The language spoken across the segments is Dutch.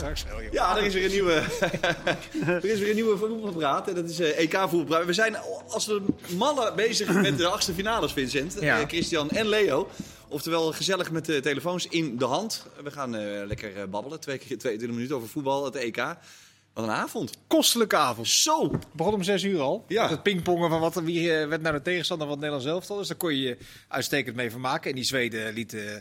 straks wel, joh. Ja, er is weer een nieuwe, er is weer een nieuwe voetbalpraat. En dat is eh, EK voetbalpraat. We zijn als de mannen bezig met de achtste finales, Vincent. Ja. Eh, Christian en Leo. Oftewel gezellig met de telefoons in de hand. We gaan eh, lekker babbelen. Twee keer 22 minuten over voetbal, het EK. Wat een avond. Kostelijke avond. Zo! Het begon om zes uur al. Ja. Met het pingpongen van wat, wie werd nou de tegenstander van het Nederlands elftal. Dus daar kon je je uitstekend mee vermaken. En die Zweden lieten eh,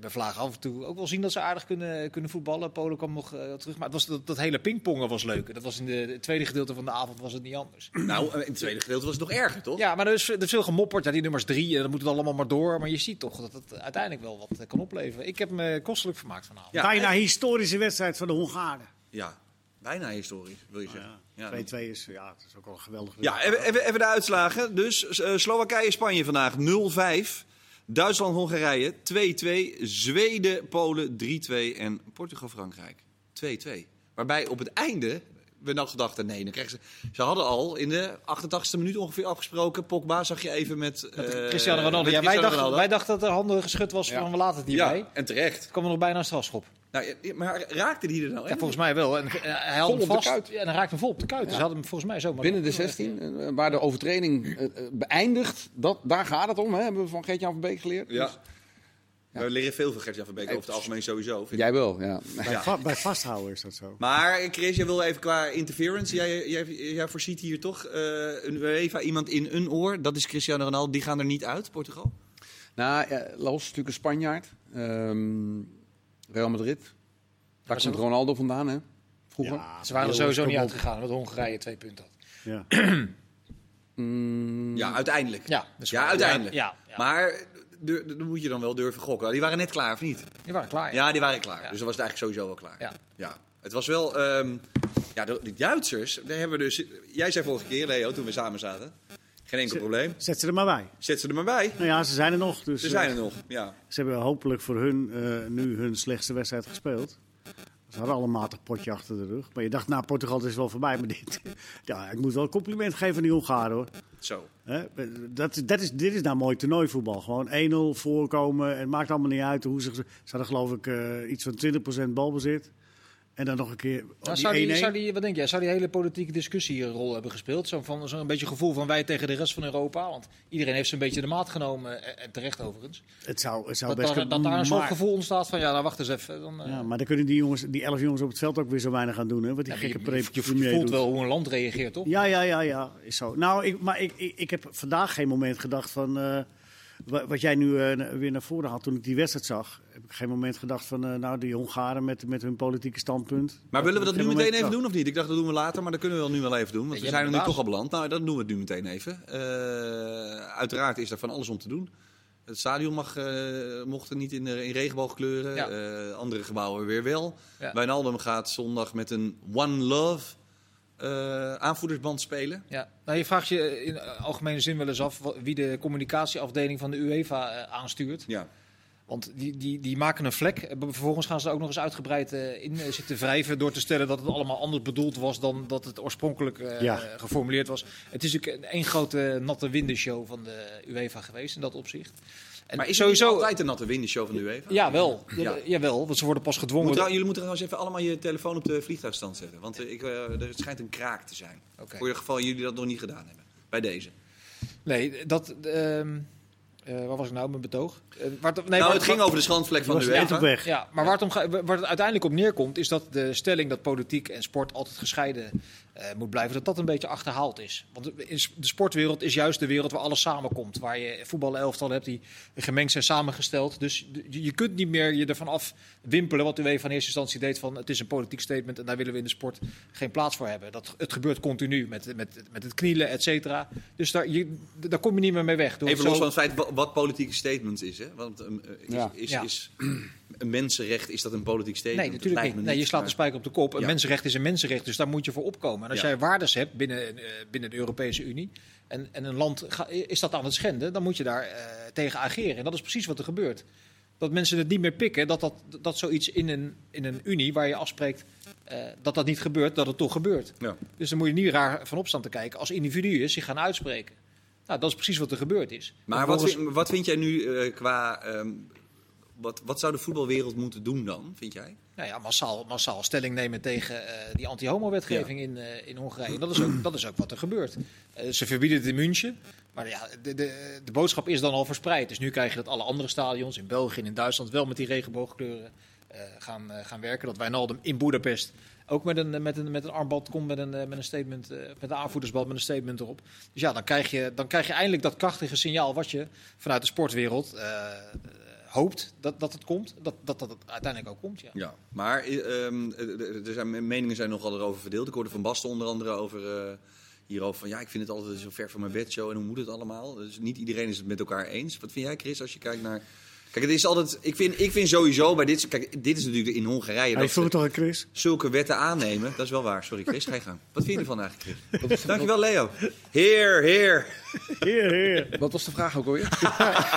bij Vlaag af en toe ook wel zien dat ze aardig kunnen, kunnen voetballen. Polen kwam nog eh, terug. Maar het was, dat, dat hele pingpongen was leuk. Dat was in de, het tweede gedeelte van de avond was het niet anders. Nou, eh, in het tweede gedeelte was het nog erger, toch? Ja, maar er is, er is veel gemopperd. Ja, die nummers drie, en dan moet het allemaal maar door. Maar je ziet toch dat het uiteindelijk wel wat eh, kan opleveren. Ik heb me kostelijk vermaakt vanavond. Ja, Bijna en- historische wedstrijd van de Hongaren. Ja, bijna historisch, wil je zeggen. Ja, 2-2 is, ja, het is ook al een geweldig. Ja, even, even, de uitslagen. Dus eh, Slowakije-Spanje vandaag 0-5. Duitsland-Hongarije 2-2. Zweden-Polen 3-2. En Portugal-Frankrijk 2-2. Waarbij op het einde we nog dachten, nee, dan krijgen ze... Ze hadden al in de 88e minuut ongeveer afgesproken. Pogba zag je even met... eh, Cristiano Ronaldo. met Ja, wij, dachten, wij dachten dat er handen geschud was van we laten het hierbij. Ja, en terecht. kwam er nog bijna een strafschop. Nou, ja, maar raakte die er nou Ja, volgens mij wel. En, eh, hij had Vol hem op de vast. kuit. Ja, en hij raakte hem vol op de kuit. Dus ze hadden hem volgens mij zomaar... Binnen de 16, eh, waar de overtreding eh, beëindigt, dat, daar gaat het om, hè, hebben we van Gert-Jan van Beek geleerd. Ja. Dus We leren veel van Gert-Jan van Beek over het algemeen sowieso. ik. jij wel, ja. Bij, va- bij vasthouden is dat zo. Maar Chris, jij wil even qua interference. Jij, jij, jij voorziet hier toch eh, een UEFA iemand in een oor. Dat is Cristiano Ronaldo. Die gaan er niet uit, Portugal. Nou, ja, Los is natuurlijk een Spanjaard. Ehm, Real Madrid. Daar komt Ronaldo vandaan, hè? Vroeger. Ja, Ze waren er sowieso niet uitgegaan, omdat Hongarije twee punten had. Ja. Mm, Ja, uiteindelijk. Ja, dus Ja, uiteindelijk. Ja, ja. Maar dan moet je dan wel durven gokken. Die waren net klaar, of niet? die waren klaar. Ja, die waren klaar. Ja. Dus dan was het eigenlijk sowieso wel klaar. Ja. ja. Het was wel... ehm, ja, de, de Duitsers, daar hebben we dus... Jij zei vorige keer, Leo, toen we samen zaten. Geen enkel probleem. Zet ze er maar bij. Zet ze er maar bij. Nou ja, ze zijn er nog. Dus, Ze zijn eh, er nog, ja. Ze hebben hopelijk voor hun eh, nu hun slechtste wedstrijd gespeeld. Ze hadden al een matig potje achter de rug. Maar je dacht, nou, Portugal is wel voorbij. Maar dit, ja, ik moet wel een compliment geven aan die Hongaren hoor. Zo. Hè, Dat, dat is, dit is nou mooi toernooivoetbal. Gewoon 1-0 voorkomen. Het maakt allemaal niet uit hoe ze. Ze hadden geloof ik eh, iets van 20% balbezit. En dan nog een keer. Nou, die zou, die, 1-1. zou die, wat denk jij, zou die hele politieke discussie hier een rol hebben gespeeld? Zo'n van- zo'n beetje gevoel van wij tegen de rest van Europa? Want iedereen heeft zo'n beetje de maat genomen, en, en terecht overigens. Het zou, het zou Dat, best kunnen, dat daar een soort gevoel ontstaat van ja, nou wacht eens even. Dan, eh, Ja, maar dan kunnen die, jongens, die elf jongens op het veld ook weer zo weinig gaan doen. Hè, wat die ja, gekke je, je, je, voelt doet. wel hoe een land reageert, toch? Ja, ja, ja, ja, is zo. Nou, ik, maar ik, ik, ik heb vandaag geen moment gedacht van. eh, wat jij nu eh, weer naar voren had toen ik die wedstrijd zag. Heb ik geen moment gedacht van. eh, nou, die Hongaren met, met hun politieke standpunt. Maar willen we dat nu meteen even gedacht. doen of niet? Ik dacht dat doen we later, maar dat kunnen we wel nu wel even doen. Want Ja, we zijn er nu toch al beland. Nou, dan doen we het nu meteen even. Eh, uiteraard is er van alles om te doen. Het stadion mag, eh, mocht er niet in, in regenboogkleuren. Ja. Eh, andere gebouwen weer wel. Ja. Wijnaldum gaat zondag met een One Love eh, aanvoerdersband spelen. Ja. Nou, je vraagt je in algemene zin wel eens af wie de communicatieafdeling van de UEFA eh, aanstuurt. Ja. Want die, die, die maken een vlek. Eh, Vervolgens gaan ze er ook nog eens uitgebreid eh, in eh, zitten wrijven. Door te stellen dat het allemaal anders bedoeld was dan dat het oorspronkelijk eh, Ja. geformuleerd was. Het is natuurlijk een één grote natte windenshow van de UEFA geweest in dat opzicht. En Maar is sowieso. altijd een natte windenshow van de UEFA? Ja, wel. Ja. Ja. Jawel, want ze worden pas gedwongen. Moet jullie moeten trouwens even allemaal je telefoon op de vliegtuigstand zetten. Want eh, ik, eh, er schijnt een kraak te zijn. Voor je geval jullie dat nog niet gedaan hebben. Bij deze. Nee, dat. ehm eh, waar was ik nou met mijn betoog? Eh, waar het, nee, nou, waar- het ging over de schandvlek van de UEFA. op weg. Ja, maar waar het, om ga- waar het uiteindelijk op neerkomt, is dat de stelling dat politiek en sport altijd gescheiden moet blijven, dat dat een beetje achterhaald is. Want in de sportwereld is juist de wereld waar alles samenkomt. Waar je voetbalelftal hebt die gemengd zijn samengesteld. Dus je je kunt niet meer je ervan af wimpelen wat de UEFA in eerste instantie deed van het is een politiek statement en daar willen we in de sport geen plaats voor hebben. Dat, het gebeurt continu met, met, met het knielen, et cetera. Dus daar, je, daar kom je niet meer mee weg. Door Even los zo- van het feit wa- wat politieke statement is. Hè? Want ehm, eh, is, Ja. is, Ja. is een mensenrecht, is dat een politiek statement? Nee, natuurlijk niet. Nee, je slaat de spijker op de kop. Een Ja. mensenrecht is een mensenrecht, dus daar moet je voor opkomen. En als Ja. jij waardes hebt binnen, eh, binnen de Europese Unie en, en een land ga- is dat aan het schenden, dan moet je daar eh, tegen ageren. En dat is precies wat er gebeurt. Dat mensen het niet meer pikken, dat, dat, dat zoiets in een, in een Unie waar je afspreekt eh, dat dat niet gebeurt, dat het toch gebeurt. Ja. Dus dan moet je niet raar van opstaan te kijken als individuen zich gaan uitspreken. Nou, dat is precies wat er gebeurd is. Maar wat, vind, wat vind jij nu qua ehm, Wat, wat zou de voetbalwereld moeten doen dan, vind jij? Nou ja, massaal, massaal stelling nemen tegen eh, die anti-homo-wetgeving in, eh, in Hongarije. Dat is, ook, dat is ook wat er gebeurt. Eh, ze verbieden het in München. Maar ja, de, de, de boodschap is dan al verspreid. Dus nu krijg je dat alle andere stadions in België en in Duitsland wel met die regenboogkleuren gaan, gaan werken. Dat Wijnaldum in Boedapest ook met een, met een, met een armband komt met een, met een statement, met een aanvoerdersband met een statement erop. Dus ja, dan krijg, je, dan krijg je eindelijk dat krachtige signaal wat je vanuit de sportwereld hoopt dat, dat het komt. Dat, dat dat het uiteindelijk ook komt, ja. Ja, maar eh, er zijn, meningen zijn nogal erover verdeeld. Ik hoorde Van Basten onder andere over, hierover van... ja, ik vind het altijd zo ver van mijn bedshow en hoe moet het allemaal? Dus niet iedereen is het met elkaar eens. Wat vind jij, Chris, als je kijkt naar... Kijk, het is altijd... Ik vind, ik vind sowieso bij dit... Kijk, dit is natuurlijk in Hongarije... Hij ze toch aan Chris? zulke wetten aannemen. Dat is wel waar. Sorry, Chris. Ga je gang. Wat vind je ervan eigenlijk, Chris? Dankjewel, Leo. Heer, heer. Heer, heer. Wat was de vraag ook alweer?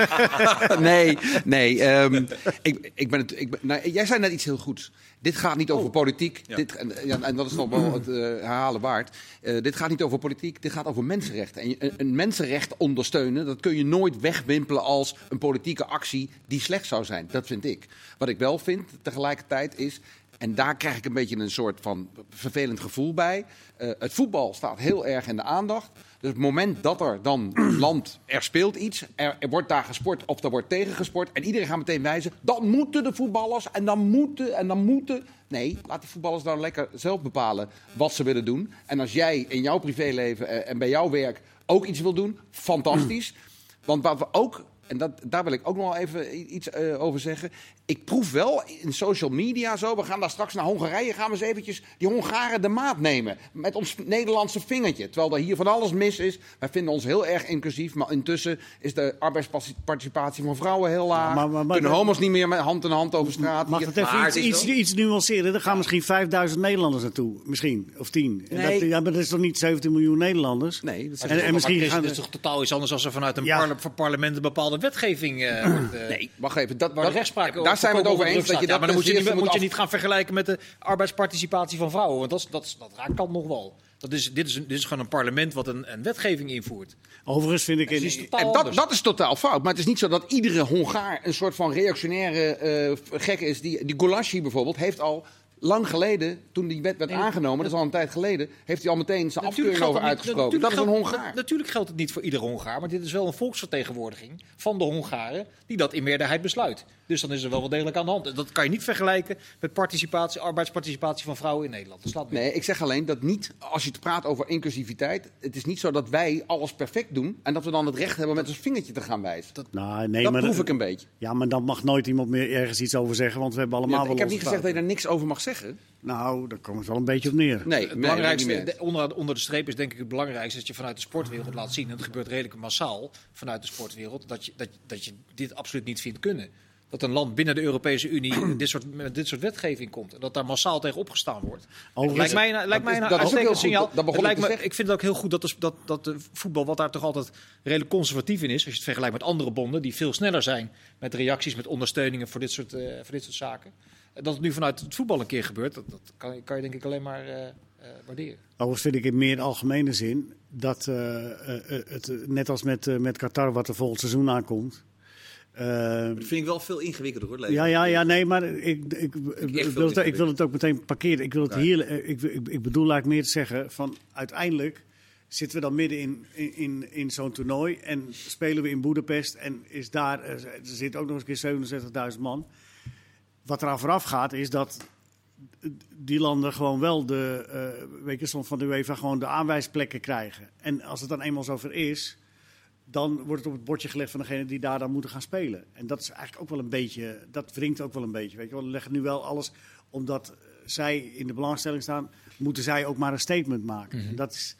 nee, nee. ehm, ik, ik ben het, ik ben, nou, jij zei net iets heel goeds. Dit gaat niet over politiek. Ja. Dit, en, dat is nog wel het eh, herhalen waard. Eh, dit gaat niet over politiek, dit gaat over mensenrechten. En een, een mensenrecht ondersteunen, dat kun je nooit wegwimpelen als een politieke actie die slecht zou zijn. Dat vind ik. Wat ik wel vind tegelijkertijd is. En daar krijg ik een beetje een soort van vervelend gevoel bij. Eh, het voetbal staat heel erg in de aandacht. Dus het moment dat er dan land, er speelt iets, er, er wordt daar gesport of er wordt tegengesport. En iedereen gaat meteen wijzen, dan moeten de voetballers en dan moeten en dan moeten. Nee, laat die voetballers nou lekker zelf bepalen wat ze willen doen. En als jij in jouw privéleven eh, en bij jouw werk ook iets wil doen, fantastisch. Want wat we ook, en dat, daar wil ik ook nog wel even iets eh, over zeggen. Ik proef wel in social media zo, we gaan daar straks naar Hongarije, gaan we eens eventjes die Hongaren de maat nemen. Met ons Nederlandse vingertje. Terwijl er hier van alles mis is. Wij vinden ons heel erg inclusief, maar intussen is de arbeidsparticipatie van vrouwen heel laag. maar- maar- maar- Kunnen homo's niet meer met hand in hand over straat. Mag het even Maar iets, is iets, nuanceren? Er gaan misschien 5000 Nederlanders naartoe. Misschien. Of 10. En Nee. dat, ja, maar dat is toch niet 17 miljoen Nederlanders? Nee, dat is En, en misschien gaan het is toch totaal iets anders als er vanuit een parlement een bepaalde wetgeving eh, wordt, eh, Nee, wacht even. Dat, waar dat, de rechtspraak daar zijn we het over eens. Dat je. Ja, dat maar dan moet je, niet, moet je niet gaan vergelijken met de arbeidsparticipatie van vrouwen. Want dat, is- dat, dat raakt kan nog wel. Dat is, dit, is, een- dit is gewoon een parlement wat een, een wetgeving invoert. Overigens vind ik... In, En dat, dat is totaal fout. Maar het is niet zo dat iedere Hongaar een soort van reactionaire eh, gek is. Die, die Gulashi bijvoorbeeld heeft al lang geleden, toen die wet werd Nee, aangenomen, dat is al een tijd geleden, heeft hij al meteen zijn afkeuring over dat niet- uitgesproken. Dat is een natuurlijk geldt- Hongaar. na- Natuurlijk geldt het niet voor iedere Hongaar, maar dit is wel een volksvertegenwoordiging van de Hongaren die dat in meerderheid besluit. Dus dan is er wel wat degelijk aan de hand. En Dat kan je niet vergelijken met participatie, arbeidsparticipatie van vrouwen in Nederland. Dat slaat. Nee, ik zeg alleen dat niet, als je het praat over inclusiviteit, het is niet zo dat wij alles perfect doen en dat we dan het recht hebben met ons vingertje te gaan wijzen. Dat, nou, nee, maar, proef ik een beetje. Ja, maar dan mag nooit iemand meer ergens iets over zeggen, want we hebben allemaal Ja, wel ik heb niet gezegd dat je er niks over mag zeggen. Nou, daar komt het wel een beetje op neer. Nee, Het nee, belangrijkste, de- onder, onder de streep is denk ik het belangrijkste dat je vanuit de sportwereld laat zien, en het gebeurt redelijk massaal vanuit de sportwereld, dat je, dat, dat je dit absoluut niet vindt kunnen. Dat een land binnen de Europese Unie dit soort, met dit soort wetgeving komt. En dat daar massaal tegen opgestaan wordt. Overigens- lijkt mij, een- lijkt mij een dat uitstekend signaal. Dat- dat begon Het ik lijkt me, ik vind het ook heel goed dat de, dat, dat de voetbal, wat daar toch altijd redelijk conservatief in is, als je het vergelijkt met andere bonden die veel sneller zijn met reacties, met ondersteuningen voor dit soort, eh, voor dit soort zaken. Dat het nu vanuit het voetbal een keer gebeurt, dat, dat kan, kan je denk ik alleen maar eh, eh, waarderen. Overigens vind ik in meer algemene zin dat eh, het, net als met, met Qatar, wat er volgend seizoen aankomt. eh, Dat vind ik wel veel ingewikkelder hoor, Leo. ja, ja, ja, nee, maar ik, ik, ik, wil, het, ik wil het ook meteen parkeren. Ik, wil het Ja. hier, ik, ik, ik bedoel eigenlijk meer te zeggen van uiteindelijk zitten we dan midden in, in, in, in zo'n toernooi en spelen we in Boedapest en is daar, er zit ook nog eens een keer 67.000 man. Wat eraan vooraf gaat is dat die landen gewoon wel de, weet je, soms van de UEFA gewoon de aanwijsplekken krijgen. En als het dan eenmaal zover is, dan wordt het op het bordje gelegd van degene die daar dan moeten gaan spelen. En dat is eigenlijk ook wel een beetje, dat wringt ook wel een beetje. Weet je wel, we leggen nu wel alles, omdat zij in de belangstelling staan, moeten zij ook maar een statement maken. En dat is,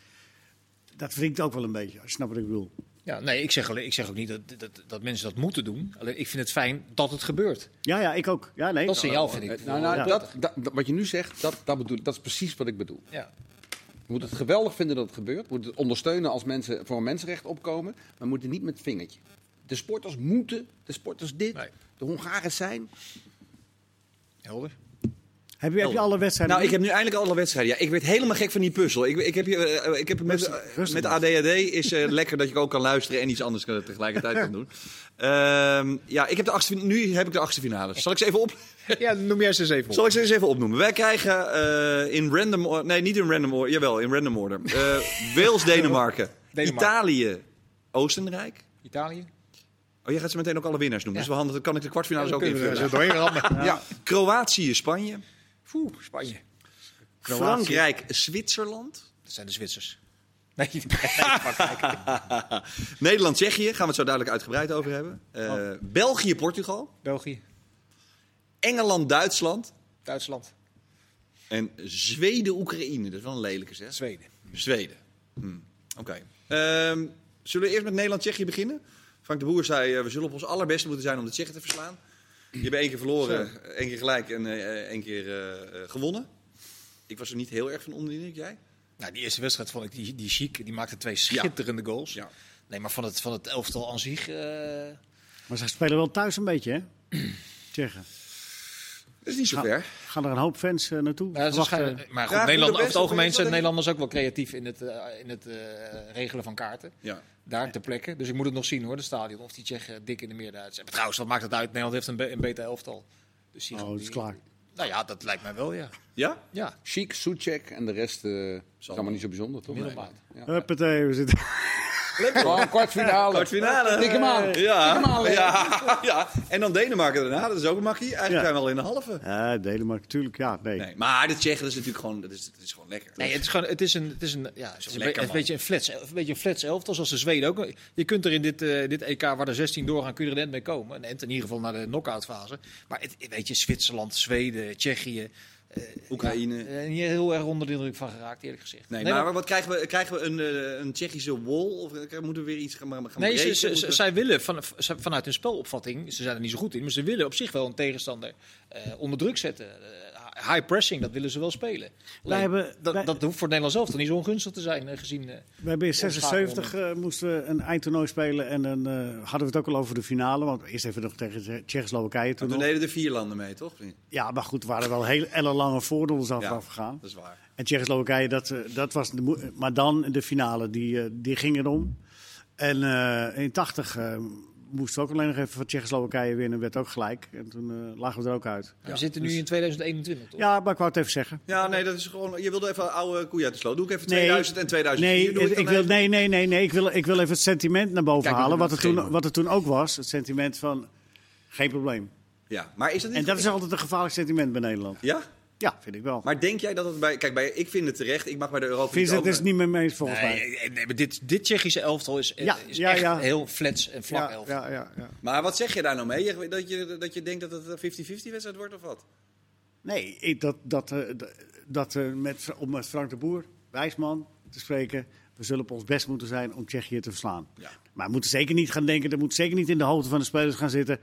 dat wringt ook wel een beetje, als je snapt wat ik bedoel. Ja, nee, ik zeg, alleen, ik zeg ook niet dat, dat, dat mensen dat moeten doen. Alleen, ik vind het fijn dat het gebeurt. Ja, ja, ik ook. Ja, nee. Dat signaal vind ik. Nou, nou, Ja. dat, dat, dat- wat je nu zegt, dat, dat, bedoel, dat is precies wat ik bedoel. Ja. We moeten het geweldig vinden dat het gebeurt. We moeten het ondersteunen als mensen voor een mensenrecht opkomen. Maar we moeten niet met het vingertje. De sporters moeten, de sporters dit, Nee. de Hongaren zijn. Helder. Heb je, heb je alle wedstrijden? Nou, ik heb nu eindelijk alle wedstrijden. Ja, ik werd helemaal gek van die puzzel. Ik, ik heb, hier, eh, ik heb met, rustig met. ADHD is eh, lekker dat je ook kan luisteren en iets anders kan- tegelijkertijd kan doen. Ehm, ja, ik heb de achtste, nu heb ik de achtste finale. Zal ik ze even op? Ja, noem jij ze eens even op. Zal ik ze eens even opnoemen? Wij krijgen eh, in random order, nee, niet in random order, jawel, in random order. Eh, Wales, Denemarken, Denemarken. Italië, Oostenrijk. Italië? Oh, jij gaat ze meteen ook alle winnaars noemen. Ja. Dus we handig, dan kan ik de kwartfinales ook kunnen we invullen. Ja. Kroatië, Spanje, Spanje. Frankrijk, Zwitserland. Dat zijn de Zwitsers. Nee, Nederland, Tsjechië, gaan we het zo duidelijk uitgebreid over hebben. Eh, België, Portugal. België, Engeland, Duitsland. Duitsland, En Zweden, Oekraïne. Dat is wel een lelijke zeg. Zweden. Zweden. Hm. Oké. Ehm, zullen we eerst met Nederland, Tsjechië beginnen? Frank de Boer zei, eh, we zullen op ons allerbeste moeten zijn om de Tsjechen te verslaan. Je hebt één keer verloren, één keer gelijk en eh, één keer eh, eh, gewonnen. Ik was er niet heel erg van onder jij? Nou, die eerste wedstrijd vond ik die, die chic. Die maakte twee schitterende goals. Ja. Nee, maar van het, van het elftal aan zich... eh, Maar ze spelen wel thuis een beetje, hè? Tsjechen. Dat is niet zo ver. Gaan er een hoop fans eh, naartoe? Ja, schijnen- maar goed, Nederland, over het algemeen zijn Nederlanders ook wel creatief in het, eh, in het eh, regelen van kaarten. Ja. Daar ter plekke. Dus ik moet het nog zien hoor, de stadion. Of die Tsjechen dik in de meerderheid zijn. Maar trouwens, wat maakt het uit? Nederland heeft een, be- een beter elftal. Dus die Oh, dat is die- klaar. Nou ja, dat lijkt mij wel, ja. Ja? Ja, Chic, Soetjek en de rest eh, is allemaal niet zo bijzonder, toch? middelmaat. Ja. Huppatee, we zitten... Gewoon kwartfinale. Kwartfinale. Tik hem aan. Ja. Ja. ja. En dan Denemarken daarna, dat is ook een makkie. Eigenlijk Ja. zijn we al in de halve. Ja, Denemarken, natuurlijk. Ja, nee. Nee, maar de Tsjechen dat is natuurlijk gewoon, dat is, dat is gewoon lekker. Nee, het is gewoon, het is een, het is een, ja, het is een, lekker, een man. beetje een flats, een beetje een flats elftal, zoals de Zweden ook. Je kunt er in dit, eh, dit EK, waar er 16 doorgaan, kun je er net mee komen. En in ieder geval naar de knock-out fase. Maar het, weet je, Zwitserland, Zweden, Tsjechië, Oekraïne. ja, eh, niet heel erg onder de indruk van geraakt, eerlijk gezegd. Nee, Nee, maar maar- wat krijgen we? Krijgen we een, eh, een Tsjechische wall? Of eh, moeten we weer iets gaan, gaan Nee, ze, breken? ze- we- zij willen van, vanuit hun spelopvatting, ze zijn er niet zo goed in, maar ze willen op zich wel een tegenstander eh, onder druk zetten. High pressing, dat willen ze wel spelen. Alleen, hebben- dat, wij- dat hoeft voor Nederland zelf toch niet zo ongunstig te zijn, eh, gezien... eh, We hebben in 76 eh, moesten we een eindtoernooi spelen en dan eh, hadden we het ook al over de finale. Want eerst even nog tegen Tsje- Tsjechoslowakije toen Toen deden er vier landen mee, toch? Ja, maar goed, er waren wel heel ellenlange voorrondes af Ja. afgegaan. Dat is waar. En Tsjechoslowakije, dat, dat was de Maar dan de finale, die, die ging erom. En eh, in 80 eh, moesten we ook alleen nog even van Tsjechoslowakije winnen. Werd ook gelijk. En toen eh, lagen we er ook uit. we zitten nu in 2021, toch? Ja, maar ik wou het even zeggen. Ja, nee, dat is gewoon. Je wilde even oude koeien uit de sloot. Doe ik even Nee. 2000 en 2004. Nee, ik wil, even. nee, nee, nee, nee. Ik wil, ik wil even het sentiment naar boven Kijk, halen. Wat er, het toen, wat er toen ook was. Het sentiment van geen probleem. Ja, maar is dat niet. En dat is altijd een gevaarlijk sentiment bij Nederland. Ja? Ja, vind ik wel. Maar denk jij dat het bij. Kijk, bij, ik vind het terecht. Ik mag bij de Europa Vincent ook- is het niet meer mee eens volgens mij. Nee, nee, nee, maar dit, dit Tsjechische elftal is, Ja, is ja, echt ja. heel flats en vlak Ja, elftal. ja, ja, ja. Maar wat zeg je daar nou mee? Je- Dat je, dat je denkt dat het een 50-50 wedstrijd wordt of wat? Nee, ik, dat, dat, eh, dat eh, met, om met Frank de Boer, wijsman, te spreken. We zullen op ons best moeten zijn om Tsjechië te verslaan. Ja. Maar we moeten zeker niet gaan denken, er moet zeker niet in de hoofden van de spelers gaan zitten.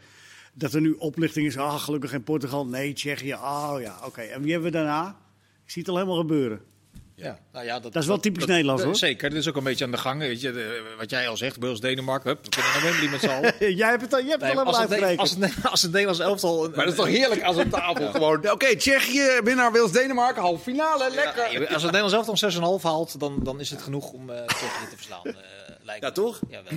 Dat er nu oplichting is. Ah, gelukkig geen Portugal. Nee, Tsjechië. Oh ja, oké. En wie hebben we daarna? Ik zie het al helemaal gebeuren. Ja. Nou ja, Dat is wel typisch Nederlands, hoor. Zeker, dat is ook een beetje aan de gang. Weet je, de- wat jij al zegt, Wales, Denemarken, hup, we kunnen naar Wembley met z'n allen. Jij hebt het al, jij hebt Nee, het al als, helemaal uitgerekend. als, het, Ne- als het Nederlands elftal... een- Maar dat is toch heerlijk als een tafel gewoon. Oké, Tsjechië, winnaar Wils Denemarken, halve finale, lekker. Nee, als het Nederlands elftal om 6,5 haalt, dan, dan is het genoeg om eh Tsjechië te verslaan. eh, lijkt Ja, toch? Jawel.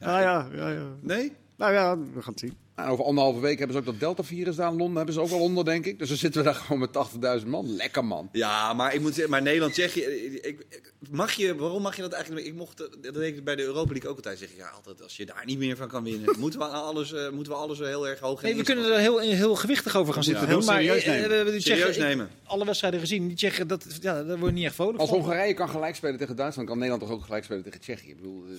Ah, ja, ja, ja. Nee? Nou ja, we gaan het zien. Nou, over anderhalve week hebben ze ook dat Delta-virus daar in Londen. Hebben ze ook wel onder, denk ik. Dus dan zitten we daar gewoon met 80.000 man. Lekker, man. Ja, maar ik moet zeggen, maar Nederland, Tsjechië. Ik, ik- mag je, waarom mag je dat eigenlijk? Ik mocht, dat deed ik bij de Europa League ook altijd zeggen. Ja, altijd als je daar niet meer van kan winnen, moeten we alles, eh, moeten we alles heel erg hoog Nee, we kunnen er heel, heel gewichtig over gaan zitten doen. Maar serieus eh, nemen. we hebben die Serieus ik- nemen. alle wedstrijden gezien. Die Tsjechen, dat, ja, daar word je niet echt vrolijk Als. Hongarije kan gelijk spelen tegen Duitsland, kan Nederland toch ook gelijk spelen tegen Tsjechië. Ik bedoel, eh,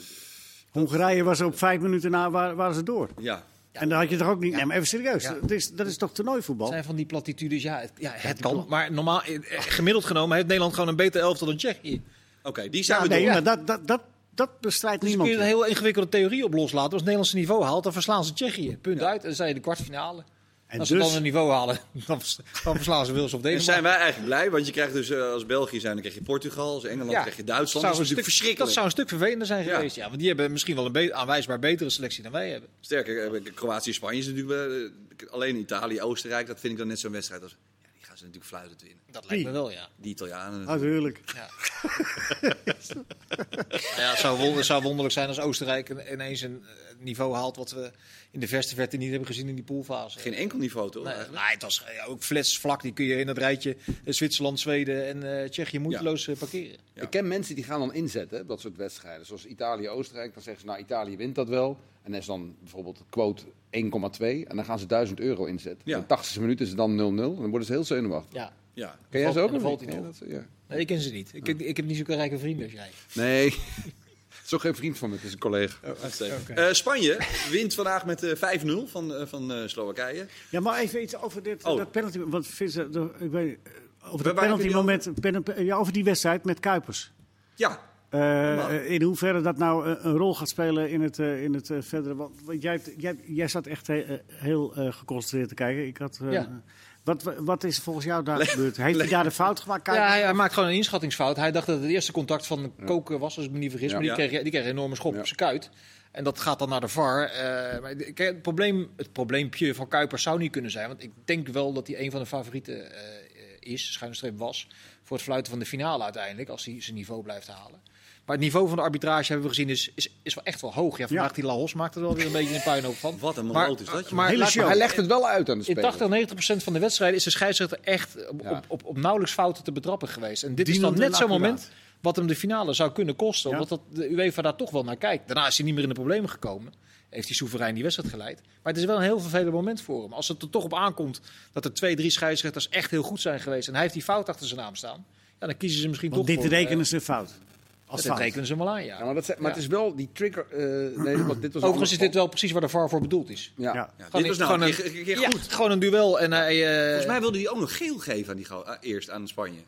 Hongarije was op vijf minuten na, waar- waren ze door. Ja. En dan had je toch ook niet... Nee, maar even serieus. Dat, is, dat is toch toernooivoetbal? zijn van die platitudes, ja, het, ja, het kan. Maar normaal, eh, gemiddeld genomen heeft Nederland gewoon een beter elftal dan Tsjechië. Oké, die zijn we nee, door. maar dat, dat, dat, dat bestrijdt Dus niemand. kun je een heel ingewikkelde theorie op loslaten. Als het Nederlandse niveau haalt, dan verslaan ze Tsjechië. Punt uit. Dan zijn je de kwartfinale. En als dus- ze dan een niveau halen, dan, vers- dan verslaan ze Wils of En Denemarken. zijn wij eigenlijk blij, want je krijgt dus eh, als België zijn, dan krijg je Portugal, als Engeland Ja. krijg je Duitsland. zou Dat een is natuurlijk stuk- verschrikkelijk. Dat zou een stuk vervelender zijn geweest. Ja, want die hebben misschien wel een be- aanwijsbaar betere selectie dan wij hebben. Sterker, eh, Kroatië, Spanje is natuurlijk eh, alleen Italië, Oostenrijk, dat vind ik dan net zo'n wedstrijd als. Ja, die gaan ze natuurlijk fluitend winnen. Dat lijkt me wel, ja. Die Italianen. Natuurlijk. Ja. ja, het, zou wonder, het zou wonderlijk zijn als Oostenrijk een- ineens een niveau haalt wat we in de verste verte niet hebben gezien in die poolfase. Geen enkel niveau, toch? Nee, nee, het was eh, ook flats vlak. Die kun je in het rijtje eh, Zwitserland, Zweden en eh, Tsjechië moeiteloos parkeren. Ja. Ik ken mensen die gaan dan inzetten, dat soort wedstrijden. Zoals Italië-Oostenrijk. Dan zeggen ze, nou, Italië wint dat wel. En dan is dan bijvoorbeeld het quote 1,2. En dan gaan ze 1000 euro inzetten. Ja. In de 80ste minuut is het dan 0-0. En dan worden ze heel zenuwachtig. Ja. Ja. Ken jij ze ook? valt nog. dat- ja. Nee, ik ken ze niet. Ik, ik heb niet zo'n rijke vrienden als jij. Nee, is ook geen vriend van me, het is een collega. Uitstekend. Eh, Spanje wint vandaag met eh, 5-0 van, eh, van eh, Slowakije. Ja, maar even iets over dit, Oh. dat penalty. Want Vincent, ik weet, over dat penalty die moment, pen- ja, over die wedstrijd met Kuipers. Ja, in hoeverre dat nou een, een rol gaat spelen in het, eh, in het verdere. Want, want jij, jij, jij zat echt he- eh, heel geconcentreerd te kijken. Ik had, eh, Ja. Wat, wat is er volgens jou daar gebeurd? Heeft hij daar de fout gemaakt? Ja, hij, hij maakt gewoon een inschattingsfout. Hij dacht dat het eerste contact van koken was, als ik me niet vergis. Ja. Maar die kreeg, die kreeg een enorme schop Ja. op zijn kuit. En dat gaat dan naar de VAR. Eh, het, probleem, het probleempje van Kuipers zou niet kunnen zijn. Want ik denk wel dat hij een van de favorieten eh, is, schuine streep was, voor het fluiten van de finale uiteindelijk. Als hij zijn niveau blijft halen. Maar het niveau van de arbitrage hebben we gezien is, is, is wel echt wel hoog. Ja, vandaag Ja. die Lahos maakt er wel weer een beetje een puinhoop van. wat een is dat. joh. Maar, Hele laat- show. Hij legt het wel uit aan de in speler. 80 90 procent van de wedstrijden is de scheidsrechter echt op, Ja. op, op, op nauwelijks fouten te betrappen geweest. En dit is dan net zo'n moment wat hem de finale zou kunnen kosten. Omdat dat de UEFA daar toch wel naar kijkt. Daarna is hij niet meer in de problemen gekomen. Heeft hij soeverein die wedstrijd geleid. Maar het is wel een heel vervelend moment voor hem. Als het er toch op aankomt dat er twee, drie scheidsrechters echt heel goed zijn geweest. En hij heeft die fout achter zijn naam staan. Ja, dan kiezen ze misschien Want toch dit voor... rekenen eh, ze fout. Als dat rekenen ze hem wel aan, ja. Ja, maar dat, zijn- maar Ja. het is wel die trigger. eh, nee, want dit was Overigens is dit wel precies waar de VAR voor bedoeld is. Ja. Ja. Dit een- nou een gewoon keer, een keer Ja, goed. gewoon een duel. En hij, eh, Volgens mij wilde hij ook nog geel geven aan die ah, eerst aan Spanje.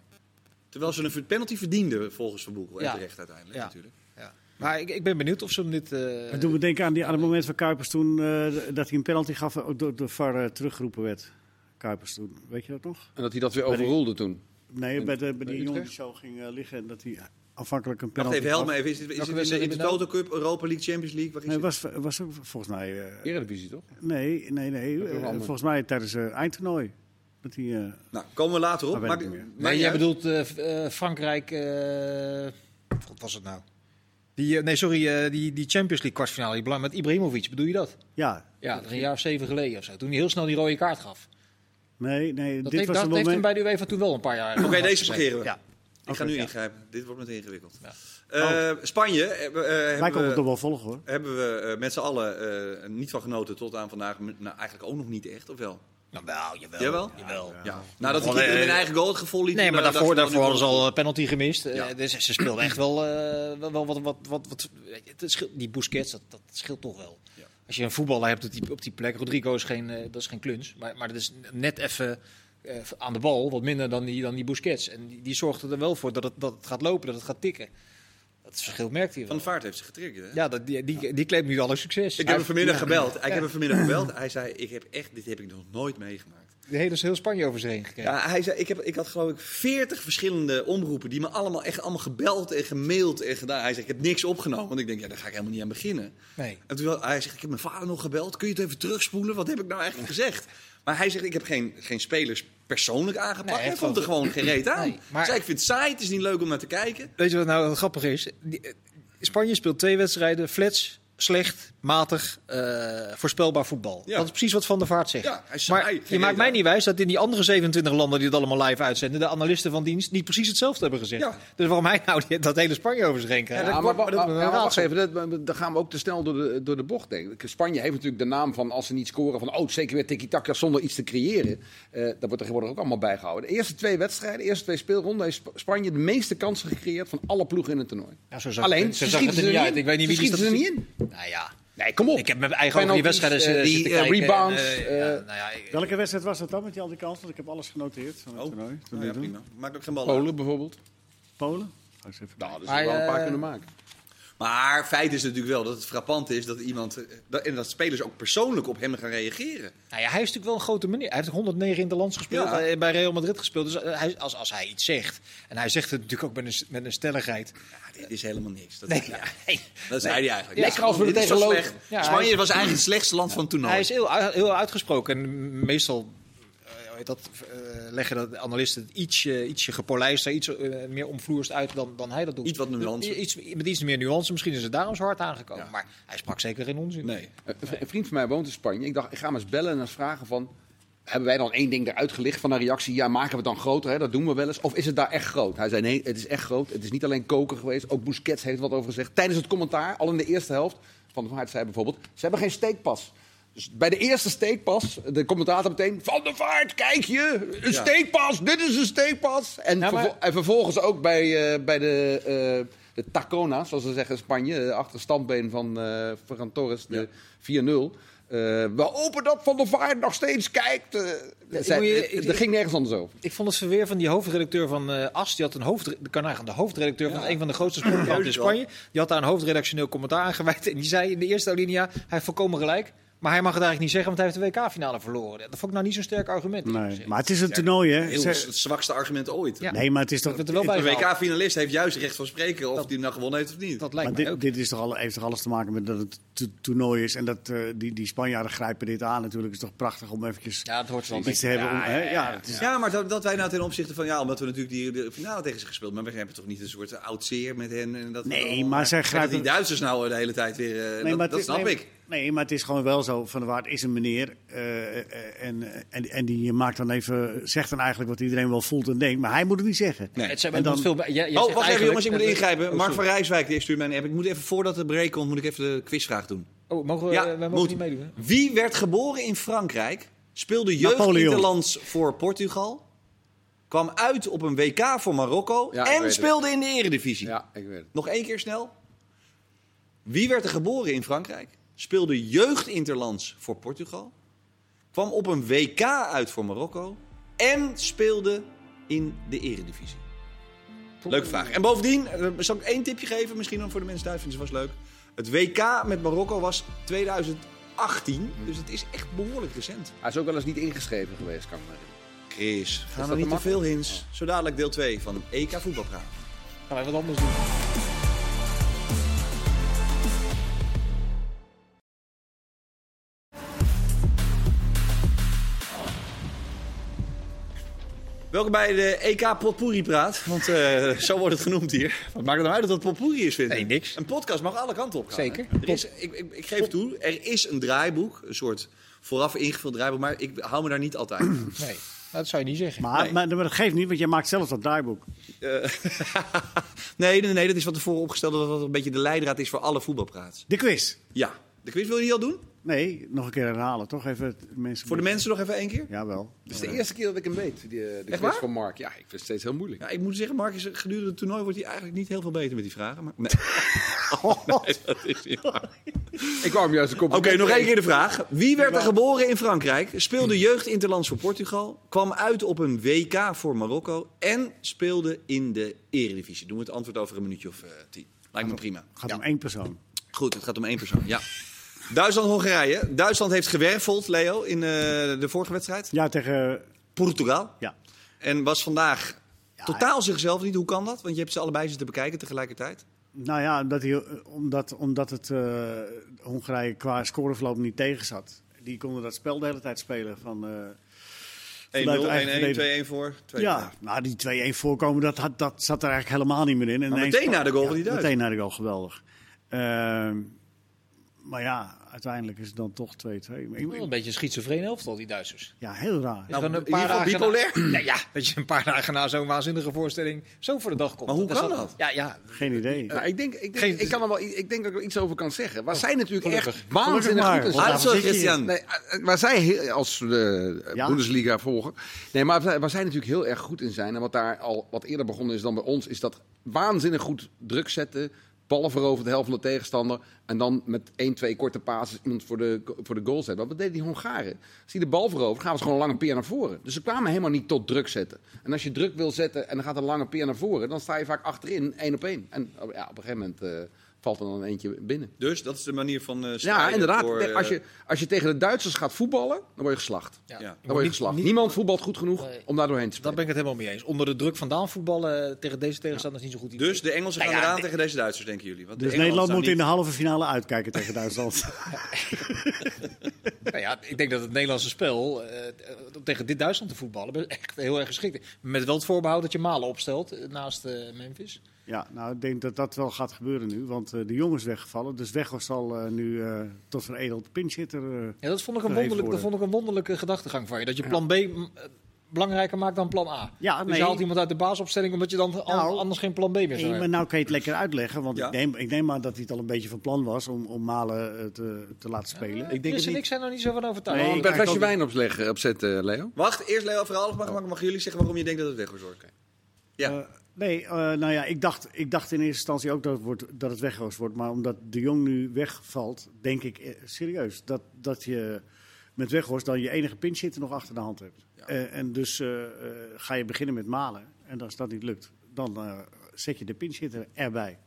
Terwijl ze een penalty verdienden volgens Van Boekel. En Ja. terecht uiteindelijk Ja. natuurlijk. ja. Maar ik, ik ben benieuwd of ze hem dit... eh, Het doet me denken aan, die, aan het moment van Kuipers toen eh, dat hij een penalty gaf, ook door de VAR eh, teruggeroepen werd. Kuipers toen, weet je dat nog? En dat hij dat weer overroelde toen. Nee, bij, de, bij die jongen die zo ging liggen en dat hij aanvankelijk een Wacht penalty even, help me gaf. even. Is het, is het in de, in de wedstrijd Toto Cup, Europa League, Champions League? Waar is Nee, het? was, was ook volgens mij... eh, Eredivisie toch? nee, nee, nee. Eh, volgens mij tijdens het eindtoernooi. Dat hij, eh, Nou, komen we later op. Weet Maar, Nee, jij bedoelt eh, eh, Frankrijk. eh, wat was het nou? Die, eh, nee, sorry, eh, die, die Champions League kwartfinale die met Ibrahimovic. Bedoel je dat? ja, Ja, een jaar of zeven geleden of zo. Toen hij heel snel die rode kaart gaf. nee, nee. Dat, dit heeft, was dat een heeft hem bij de UEFA toen wel een paar jaar. Oké, deze parkeren we. Ja. Ik ga nu ja. ingrijpen. Dit wordt meteen ingewikkeld. Ja. Eh, Spanje hebben, eh, Wij hebben het toch we, wel volgen hoor. hebben we eh, met z'n allen eh, niet van genoten tot aan vandaag. Nou, eigenlijk ook nog niet echt, of wel? Nou, wel, jawel. Jawel? jawel. Ja. Nadat Gewoon, ik in mijn eigen goal het gevoel liet. Nee, maar daarvoor, daarvoor hadden ze al een penalty gemist. Ja. dus ze speelden echt wel, eh, wel, wel wat, wat, wat, wat het Die Busquets, dat, dat scheelt toch wel. Ja. Als je een voetballer hebt op die, op die plek. Rodrigo is geen, dat is geen kluns. Maar, maar dat is net even eh, aan de bal. Wat minder dan die, dan die Busquets. En die, die zorgt er wel voor dat het, dat het gaat lopen, dat het gaat tikken. Dat verschil merkt hij Van wel. de Vaart heeft ze getriggerd, hè? Ja, dat, die, die, die claimt nu alle succes. Ik heb hem vanmiddag Ja. gebeld. Ik heb hem vanmiddag gebeld. Hij zei, ik heb echt, dit heb ik nog nooit meegemaakt. De hele heel Spanje over zich heen gekregen. Ja, hij zei, ik, heb, ik had geloof ik 40 verschillende omroepen die me allemaal echt allemaal gebeld en gemaild en gedaan. Hij zegt, ik heb niks opgenomen. Want ik denk, ja, daar ga ik helemaal niet aan beginnen. Nee. En toen hij zegt, ik heb mijn vader nog gebeld. Kun je het even terugspoelen? Wat heb ik nou eigenlijk gezegd? Maar hij zegt, ik heb geen, geen spelers persoonlijk aangepakt. Nee, hij vond er gewoon geen reet aan. Nee, maar- ik vind het saai, het is niet leuk om naar te kijken. Weet je wat nou grappig is? Die- eh, Spanje speelt twee wedstrijden. Flats, slecht, matig, eh, voorspelbaar voetbal. Ja. Dat is precies wat Van der Vaart zegt. Ja, hij maar je maakt mij niet wijs dat in die andere 27 landen die het allemaal live uitzenden... de analisten van dienst niet precies hetzelfde hebben gezegd. Ja. Dus waarom hij nou die- dat hele Spanje over zich heen krijgt? Ja, maar maar, wacht even, dan gaan we ook te snel door de, door de bocht. Spanje heeft natuurlijk de naam van als ze niet scoren van oh, zeker weer tiki-taka zonder iets te creëren. Eh dat wordt tegenwoordig ook allemaal bijgehouden. De eerste twee wedstrijden, de eerste twee speelronden heeft Sp- Spanje de meeste kansen gecreëerd van alle ploegen in het toernooi. Ja, zo zag Alleen, ze het er ze niet uit. Ik weet niet Ze wie die ze er niet in. Nou ja. Nee, kom op. Ik heb mijn eigen ogen die wedstrijden die, eh, kijken. rebounds, En, eh, ja, nou ja, Welke wedstrijd was dat dan met die al die kansen? Want ik heb alles genoteerd van het Oh. toernooi. Nou nu ja, toe. prima. Maakt ook geen bal uit. Polen bijvoorbeeld. Polen? Ga eens even Nou, dat is Maar, wel een paar kunnen maken. Maar feit is natuurlijk wel dat het frappant is dat iemand... eh, dat- En dat spelers ook persoonlijk op hem gaan reageren. Nou ja, hij is natuurlijk wel een grote meneer. Hij heeft 109 in de lands gespeeld, Ja. eh, bij Real Madrid gespeeld. Dus eh, hij, als, als hij iets zegt, en hij zegt het natuurlijk ook met een, met een stelligheid. Ja, dit is helemaal niks. Dat, Nee, ja, nee. dat zei hij eigenlijk. Lekker als we er tegen Spanje was eigenlijk het slechtste land van toernooi. Hij is heel, heel uitgesproken. En meestal, dat, eh, leggen dat de analisten het ietsje, ietsje gepolijster, iets eh, meer omvloerst uit dan, dan hij dat doet. Iets wat nuance. Iets, met iets meer nuance. Misschien is het daarom zo hard aangekomen. Maar hij sprak zeker geen onzin. Nee. Een vri- Een vriend van mij woont in Spanje. Ik dacht, ik ga hem eens bellen en eens vragen van... Hebben wij dan één ding eruit gelicht van een reactie? Ja, maken we het dan groter? Hè? Dat doen we wel eens. Of is het daar echt groot? Hij zei, nee, het is echt groot. Het is niet alleen koken geweest. Ook Busquets heeft wat over gezegd. Tijdens het commentaar, al in de eerste helft... Van der Vaart zei bijvoorbeeld, ze hebben geen steekpas. Dus bij de eerste steekpas, de commentator meteen... Van der Vaart, kijk je, een Ja. steekpas, dit is een steekpas. En, Ja, maar- vervol- en vervolgens ook bij, eh, bij de, eh de Tacona, zoals ze zeggen in Spanje... de achter standbeen van eh Ferran Torres, de 4-0... Eh, we hopen dat Van der Vaart nog steeds kijkt. eh. je- eh, ik- er ging nergens anders over. Ik vond het verweer van die hoofdredacteur van eh As. Die had een hoofd, de, de hoofdredacteur van een van de grootste sportkranten in. Spanje. Die had daar een hoofdredactioneel commentaar aan gewijd. En die zei in de eerste alinea, hij heeft volkomen gelijk. Maar hij mag het eigenlijk niet zeggen, want hij heeft de WK-finale verloren. Dat vond ik nou niet zo'n sterk argument. Nee, maar het is een toernooi, hè? Heel, het zwakste argument ooit. Ja. Nee, maar het is toch... Dat het wel bij Een gehaald. WK-finalist heeft juist recht van spreken of hij hem nou gewonnen heeft of niet. Dat lijkt Maar mij dit, ook. dit is toch heeft toch alles te maken met dat het to- toernooi is. En dat eh, die, die Spanjaarden grijpen dit aan natuurlijk. Het is toch prachtig om eventjes Ja, het hoort er wel iets te hebben. om, hè? ja, het is- Ja, maar dat, dat wij nou ten opzichte van, ja, omdat we natuurlijk die de finale tegen ze gespeeld, maar we hebben toch niet een soort oud zeer met hen. En dat Nee, allemaal- maar zij grijpen- die Duitsers nou de hele tijd weer, eh, Nee, dat, snap nee, ik. Nee, maar het is gewoon wel zo. Van der Waard is een meneer. eh, eh, en, en, en die maakt dan even, zegt dan eigenlijk wat iedereen wel voelt en denkt. Maar hij moet het niet zeggen. Nee. Het zijn, En het dan- veel, jij- jij Oh, wacht even jongens, ik moet ingrijpen. Oh, Mark van. Rijswijk die stuurt mij een app. Ik moet even, voordat de break komt, moet ik even de quizvraag doen. Oh, mogen we, Ja, wij mogen moet. niet meedoen. hè? Wie werd geboren in Frankrijk, speelde jeugd Napoleon. interlands voor Portugal, kwam uit op een WK voor Marokko Ja, en het. speelde in de eredivisie? Ja, ik weet het. Nog één keer snel. Wie werd er geboren in Frankrijk? Speelde jeugdinterlands voor Portugal. Kwam op een WK uit voor Marokko. En speelde in de eredivisie. Leuke vraag. En bovendien, eh, zal ik één tipje geven? Misschien dan voor de mensen thuis vinden ze was leuk. Het WK met Marokko was 2018. Dus het is echt behoorlijk recent. Hij is ook wel eens niet ingeschreven geweest, kan ik me. Chris, gaan er niet te te veel hints. Zo dadelijk deel 2 van EK voetbalpraat. Gaan wij wat anders doen. Welkom bij de EK Potpourri Praat. Want eh, zo wordt het genoemd hier. Wat maakt het nou uit dat het potpourri is, vind ik? Nee, niks. Een podcast mag alle kanten op gaan. Zeker. Er is, ik, ik, ik geef toe, er is een draaiboek. Een soort vooraf ingevuld draaiboek. Maar ik hou me daar niet altijd aan. Nee, dat zou je niet zeggen. Maar, Nee. maar, maar dat geeft niet, want jij maakt zelf dat draaiboek. Eh, nee, nee, nee, dat is wat tevoren opgesteld. Dat dat een beetje de leidraad is voor alle voetbalpraats. De quiz. Ja. De quiz wil je die al doen? Nee, nog een keer herhalen, toch? Even het mensen... Voor de mensen nog even één keer? Jawel. Het is de eerste keer dat ik hem weet, die, de Echt quiz waar? van Mark. Ja, ik vind het steeds heel moeilijk. Ja, ik moet zeggen, Mark, is gedurende het toernooi wordt hij eigenlijk niet heel veel beter met die vragen. Maar... Nee. nee, dat is niet waar. Ik wou hem juist een Oké, compliment nog één keer de vraag. Wie werd er geboren in Frankrijk, speelde jeugd Interlands voor Portugal, kwam uit op een WK voor Marokko en speelde in de Eredivisie? Doen we het antwoord over een minuutje of eh, tien. Lijkt me prima. gaat om één persoon. Goed, het gaat om één persoon. Ja. Duitsland-Hongarije. Duitsland heeft gewerveld, Leo, in eh, de vorige wedstrijd. Ja, tegen... Portugal. Ja. En was vandaag Ja, totaal zichzelf niet. Hoe kan dat? Want je hebt ze allebei zitten bekijken tegelijkertijd. Nou ja, omdat, hij, omdat, omdat het eh, Hongarije qua scoreverloop niet tegen zat. Die konden dat spel de hele tijd spelen. Van, eh, 1-0, 1-1, 2-1 vanuit de eigen verdediger. voor. 2-1. ja, nou die 2-1 voorkomen, dat, had, dat zat er eigenlijk helemaal niet meer in. En meteen na de goal van die Ja, Duitsers. Meteen na de goal, geweldig. Ehm, maar ja, uiteindelijk is het dan toch 2-2. Maar ik- Wel een beetje een schizofreen elftal, die Duitsers. Ja, heel raar. Nou, ieder geval na- bipolair. Nee, ja, dat je een paar dagen na zo'n waanzinnige voorstelling zo voor de dag komt. Maar hoe Dat kan al- dat? Ja, ja. Geen idee. Nou, ik, denk, ik, denk, Geen- ik, kan er wel, ik denk dat ik er iets over kan zeggen. Waar zij natuurlijk gelukkig. echt waanzinnig goed in zijn. Nee, eh, waar zij als de Ja? Bundesliga volgen. Nee, maar waar waar zij natuurlijk heel erg goed in zijn. En wat daar al wat eerder begonnen is dan bij ons, is dat waanzinnig goed druk zetten. Ballen veroveren de helft van de tegenstander. En dan met één, twee korte passes iemand voor de, voor de goal zetten. Wat deden die Hongaren? Als de bal veroveren, gaan ze gewoon een lange peer naar voren. Dus ze kwamen helemaal niet tot druk zetten. En als je druk wil zetten en dan gaat een lange peer naar voren, dan sta je vaak achterin, één op één. En oh, ja, op een gegeven moment eh, valt er dan eentje binnen. Dus dat is de manier van eh Ja, inderdaad. voor, eh, als, je, als je tegen de Duitsers gaat voetballen, dan word je geslacht. ja. Dan word je geslacht. niet- Niemand voetbalt goed genoeg Nee. om daar doorheen te Daar spelen. ben ik het helemaal mee eens. Onder de druk vandaan voetballen eh, tegen deze tegenstander is niet zo goed idee. Dus de Engelsen gaan Nou ja, eraan tegen deze Duitsers, denken jullie? Want Dus Nederland moet in de halve finale uitkijken tegen Duitsland. Nou ja, ik denk dat het Nederlandse spel eh, om tegen dit Duitsland te voetballen echt heel erg geschikt is. Met wel het voorbehoud dat je Malen opstelt naast eh, Memphis. Ja, nou, ik denk dat dat wel gaat gebeuren nu. Want eh, de jongen is weggevallen. Dus Weghorst zal eh, nu eh, tot veredeld pinchhitter... eh, Ja, dat vond ik een, wonderlijk, dat vond ik een wonderlijke gedachtegang van je. Dat je plan B m, eh, belangrijker maakt dan plan A. Ja, dus nee. je haalt iemand uit de basisopstelling omdat je dan Nou, anders geen plan B meer zou hebben. maar nou kan je het lekker uitleggen. Want Ja. ik, neem, ik neem aan dat hij het al een beetje van plan was om, om Malen eh, te, te laten spelen. Ik denk Chris het en ik zijn er niet zo van overtuigd. Nee, Een ik- flesje ik ook- wijn opleggen, opzetten, Leo. Wacht, eerst Leo verhaal. Mag, mag, mag jullie zeggen waarom je denkt dat het Weghorst wordt? Ja. Nee, eh, nou ja, ik dacht, ik dacht in eerste instantie ook dat het, wordt, dat het wordt. Maar omdat de Jong nu wegvalt, denk ik eh, serieus dat, dat je met Weghorst dan je enige pinchhitter nog achter de hand hebt. Eh, en dus eh, eh, ga je beginnen met malen. En als dat niet lukt, dan zet je de pinchhitter erbij.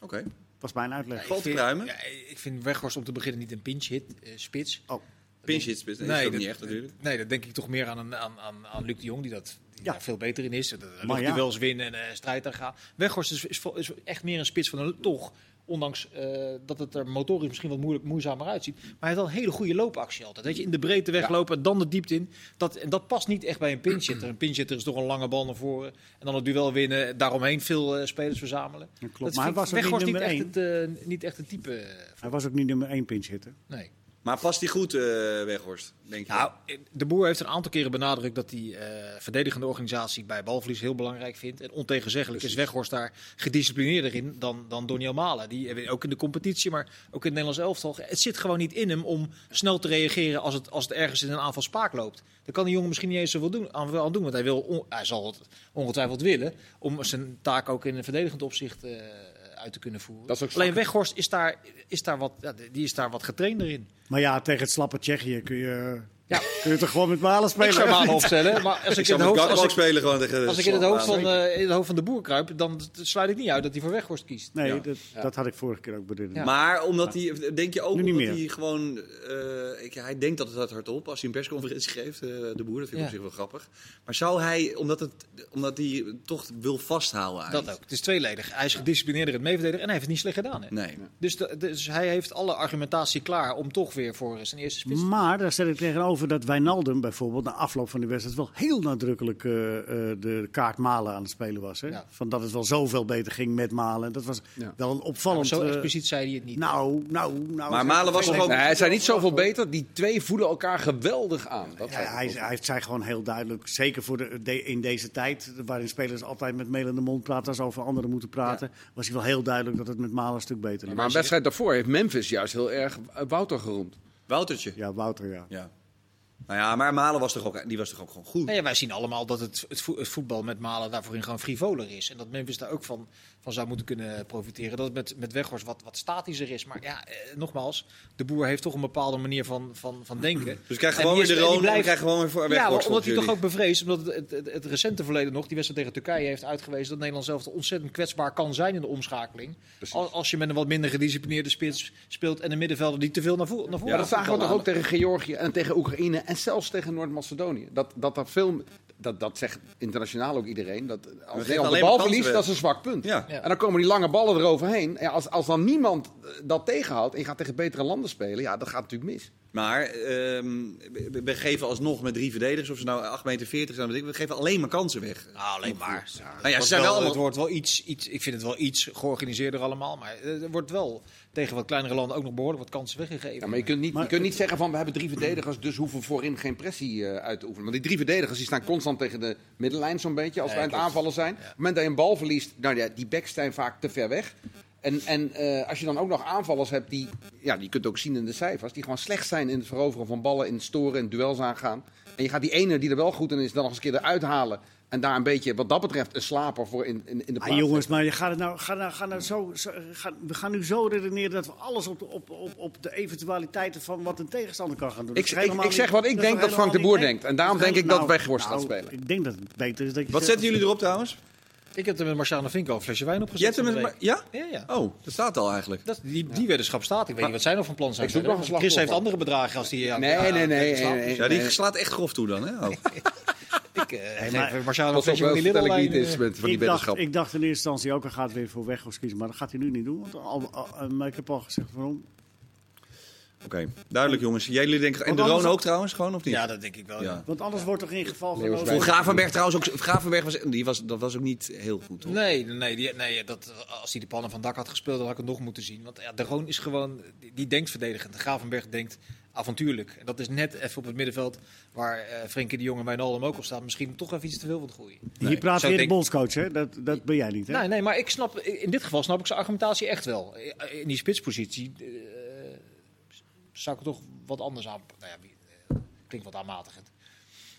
Oké. Dat was mijn uitleg. Valt te vind, ja, ik vind Weghorst om te beginnen niet een pinch hit eh, spits. Oh, Pinch hits, dat is Nee, dat- niet echt natuurlijk. Nee, dat denk ik toch meer aan, een, aan, aan, aan Luc de Jong, die, dat, die Ja. daar veel beter in is. Maar hij ja. wel eens winnen en eh, strijd aan gaan. Weghorst is, is, echt meer een spits van een toch. Ondanks eh, dat het er motorisch misschien wat moeilijk, moeizamer uitziet. Maar hij heeft wel een hele goede loopactie altijd. Weet je, in de breedte weglopen en dan de diepte in. Dat, en dat past niet echt bij een pinchitter. Een pinchitter is toch een lange bal naar voren. En dan het duel winnen. Daaromheen veel eh, spelers verzamelen. dat klopt. Dat maar hij was ook niet echt, het, eh, niet echt een type. eh, Hij was ook niet nummer één pinchhitter. nee. Maar past hij goed, eh, Weghorst? Denk je? Nou, de Boer heeft een aantal keren benadrukt dat hij eh, verdedigende organisatie bij balverlies heel belangrijk vindt. En ontegenzeggelijk is Weghorst daar gedisciplineerder in dan, dan Doniel Malen. Die eh, ook in de competitie, maar ook in het Nederlands elftal. Het zit gewoon niet in hem om snel te reageren als het, als het ergens in een aanval spaak loopt. Daar kan die jongen misschien niet eens zoveel doen, aan, aan doen. Want hij, wil, on- hij zal het ongetwijfeld willen om zijn taak ook in een verdedigend opzicht eh, uit te kunnen voeren. Dat is ook Alleen. Weghorst is daar, is daar wat, die is daar wat getrainder in. Maar ja, tegen het slappe Tsjechië kun je, Ja. kun je toch gewoon met Malen spelen? Ik zou Malen opstellen, maar als ik, ik in het hoofd, als ik, spelen gewoon tegen Als ik in het, hoofd van, eh, in het hoofd van de boer kruip, dan sluit ik niet uit dat hij voor Weghorst kiest. Nee, Ja. dat, dat had ik vorige keer ook bedoeld. Ja. Maar omdat hij, denk je ook Nu niet omdat meer. hij gewoon, eh, ik, hij denkt dat het hardop als hij een persconferentie geeft, eh, de boer, dat vind ik Ja. op zich wel grappig. Maar zou hij, omdat, het, omdat hij toch wil vasthouden Dat eigenlijk? ook. Het is tweeledig. Hij is gedisciplineerder in het meeverdedigen en hij heeft het niet slecht gedaan. Hè? Nee. Dus, de- dus hij heeft alle argumentatie klaar om toch weer voor zijn eerste spits Maar daar zet ik tegenover dat Wijnaldum bijvoorbeeld na afloop van die wedstrijd wel heel nadrukkelijk eh, eh, de kaart Malen aan het spelen was. Hè? Ja. Van dat het wel zoveel beter ging met Malen. Dat was Ja. wel een opvallend. zo eh, expliciet zei hij het niet. nou, nou, nou. Maar Malen was toch ook- Nee, hij zijn niet zoveel beter. Die twee voelen elkaar geweldig aan. Dat Ja, hij, hij zei gewoon heel duidelijk, zeker voor de, de- in deze tijd, waarin spelers altijd met melende mond praten als ze over anderen moeten praten, was hij wel heel duidelijk dat het met Malen een stuk beter liep. maar een wedstrijd daarvoor heeft Memphis juist heel erg Wouter geroemd. Woutertje. Ja, Wouter, ja. Ja. Nou ja, maar Malen was toch ook, die was toch ook gewoon goed? Nee, wij zien allemaal dat het, het, vo- het voetbal met Malen daarvoor gewoon frivoler is. En dat Memphis daar ook van, van zou moeten kunnen profiteren. Dat het met, met Weghorst wat, wat statischer is. Maar ja, eh, nogmaals, de boer heeft toch een bepaalde manier van, van, van denken. Dus krijg gewoon weer de Roon en blijft- krijg gewoon weer voor Ja, Weghorst maar omdat hij toch ook bevreesd, omdat het, het, het, het recente verleden nog, die wedstrijd tegen Turkije heeft uitgewezen dat Nederland zelf ontzettend kwetsbaar kan zijn in de omschakeling. Als, als je met een wat minder gedisciplineerde spits speelt en een middenvelder die te veel naar, vo naar voren Ja, dat zagen we toch ook tegen Georgië en tegen Oekraïne en zelfs tegen Noord-Macedonië. Dat, dat, dat, veel, dat, dat zegt internationaal ook iedereen. Dat als Nederland de bal verliest, dat is een zwak punt. Ja. Ja. En dan komen die lange ballen eroverheen. Ja, als, als dan niemand eh, dat tegenhoudt en je gaat tegen betere landen spelen, ja, dat gaat natuurlijk mis. Maar ehm, we, geven alsnog met drie verdedigers, of ze nou 8 meter 40 zijn, weet ik, we geven alleen maar kansen weg. Nou, alleen maar. Nou ja, Het ze zijn wordt wel Het wordt wel iets, iets, ik vind het wel iets georganiseerder allemaal. Maar er wordt wel tegen wat kleinere landen ook nog behoorlijk wat kansen weggegeven. Ja, maar je kunt, niet, Maar- je kunt niet zeggen van we hebben drie verdedigers, dus hoeven we voorin geen pressie eh, uit te oefenen. Want die drie verdedigers die staan constant tegen de middenlijn zo'n beetje als Ja, wij aan het aanvallen zijn. Op het moment dat je een bal verliest, nou ja, die backs zijn vaak te ver weg. En, en eh, als je dan ook nog aanvallers hebt die, ja, die kunt ook zien in de cijfers, die gewoon slecht zijn in het veroveren van ballen, in het storen, in duels aangaan. En je gaat die ene die er wel goed in is, dan nog eens een keer eruit halen. En daar een beetje, wat dat betreft, een slaper voor in, in, in de Ah, plaats. jongens, maar je gaat het nou, ga nou, ga nou zo, zo- ga- we gaan nu zo redeneren dat we alles op de, op, op, op de eventualiteiten van wat een tegenstander kan gaan doen. Ik- ik- zeg wat ik denk dat Frank de Boer denkt. En daarom denk ik dat nou- Weghorst gaat nou, spelen. Ik denk dat het beter is dat je Wat zegt- zetten jullie erop trouwens? Ik heb er met Marciano Vinko een flesje wijn op Je gezet. hebt hem van met... de Ja? Ja, ja. Oh, dat staat al eigenlijk. Dat, die, die weddenschap staat. Ik weet niet wat zij nog van plan zijn. Ik zoek verder. nog een Chris heeft andere bedragen als die... aan- Nee, aan- nee, nee, aan- nee, nee. Ja, die slaat echt grof toe dan, hè? Oh. Ik eh, Marciano die Lidl niet wijn. eens eh. met van die ik, dacht, weddenschap. ik dacht in eerste instantie ook, hij gaat weer voor Weghorst kiezen. Maar dat gaat hij nu niet doen. Want al, al- eh, maar ik heb al gezegd waarom. Oké, duidelijk jongens. Jullie denken... En de Roon ook trouwens, gewoon of niet? Ja, dat denk ik wel. Ja. Ja. Want anders wordt toch in geval van... Voor Gravenberg trouwens ook... Gravenberg was, die was, dat was ook niet heel goed, toch? Nee, nee, die, nee dat, als hij de pannen van dak had gespeeld, dan had ik het nog moeten zien. Want ja, de Roon is gewoon, die, die denkt verdedigend. De Gravenberg denkt avontuurlijk. En dat is net even op het middenveld waar eh Frenkie de Jong en Wijnaldum ook op staat. Misschien toch even iets te veel van het groeien. Hier praat weer de denk- bondscoach, hè? Dat, dat ben jij niet, hè? Nee, nee, maar ik snap, in dit geval snap ik zijn argumentatie echt wel. In die spitspositie eh, zou ik toch wat anders aan... Nou ja, eh, klinkt wat aanmatigend.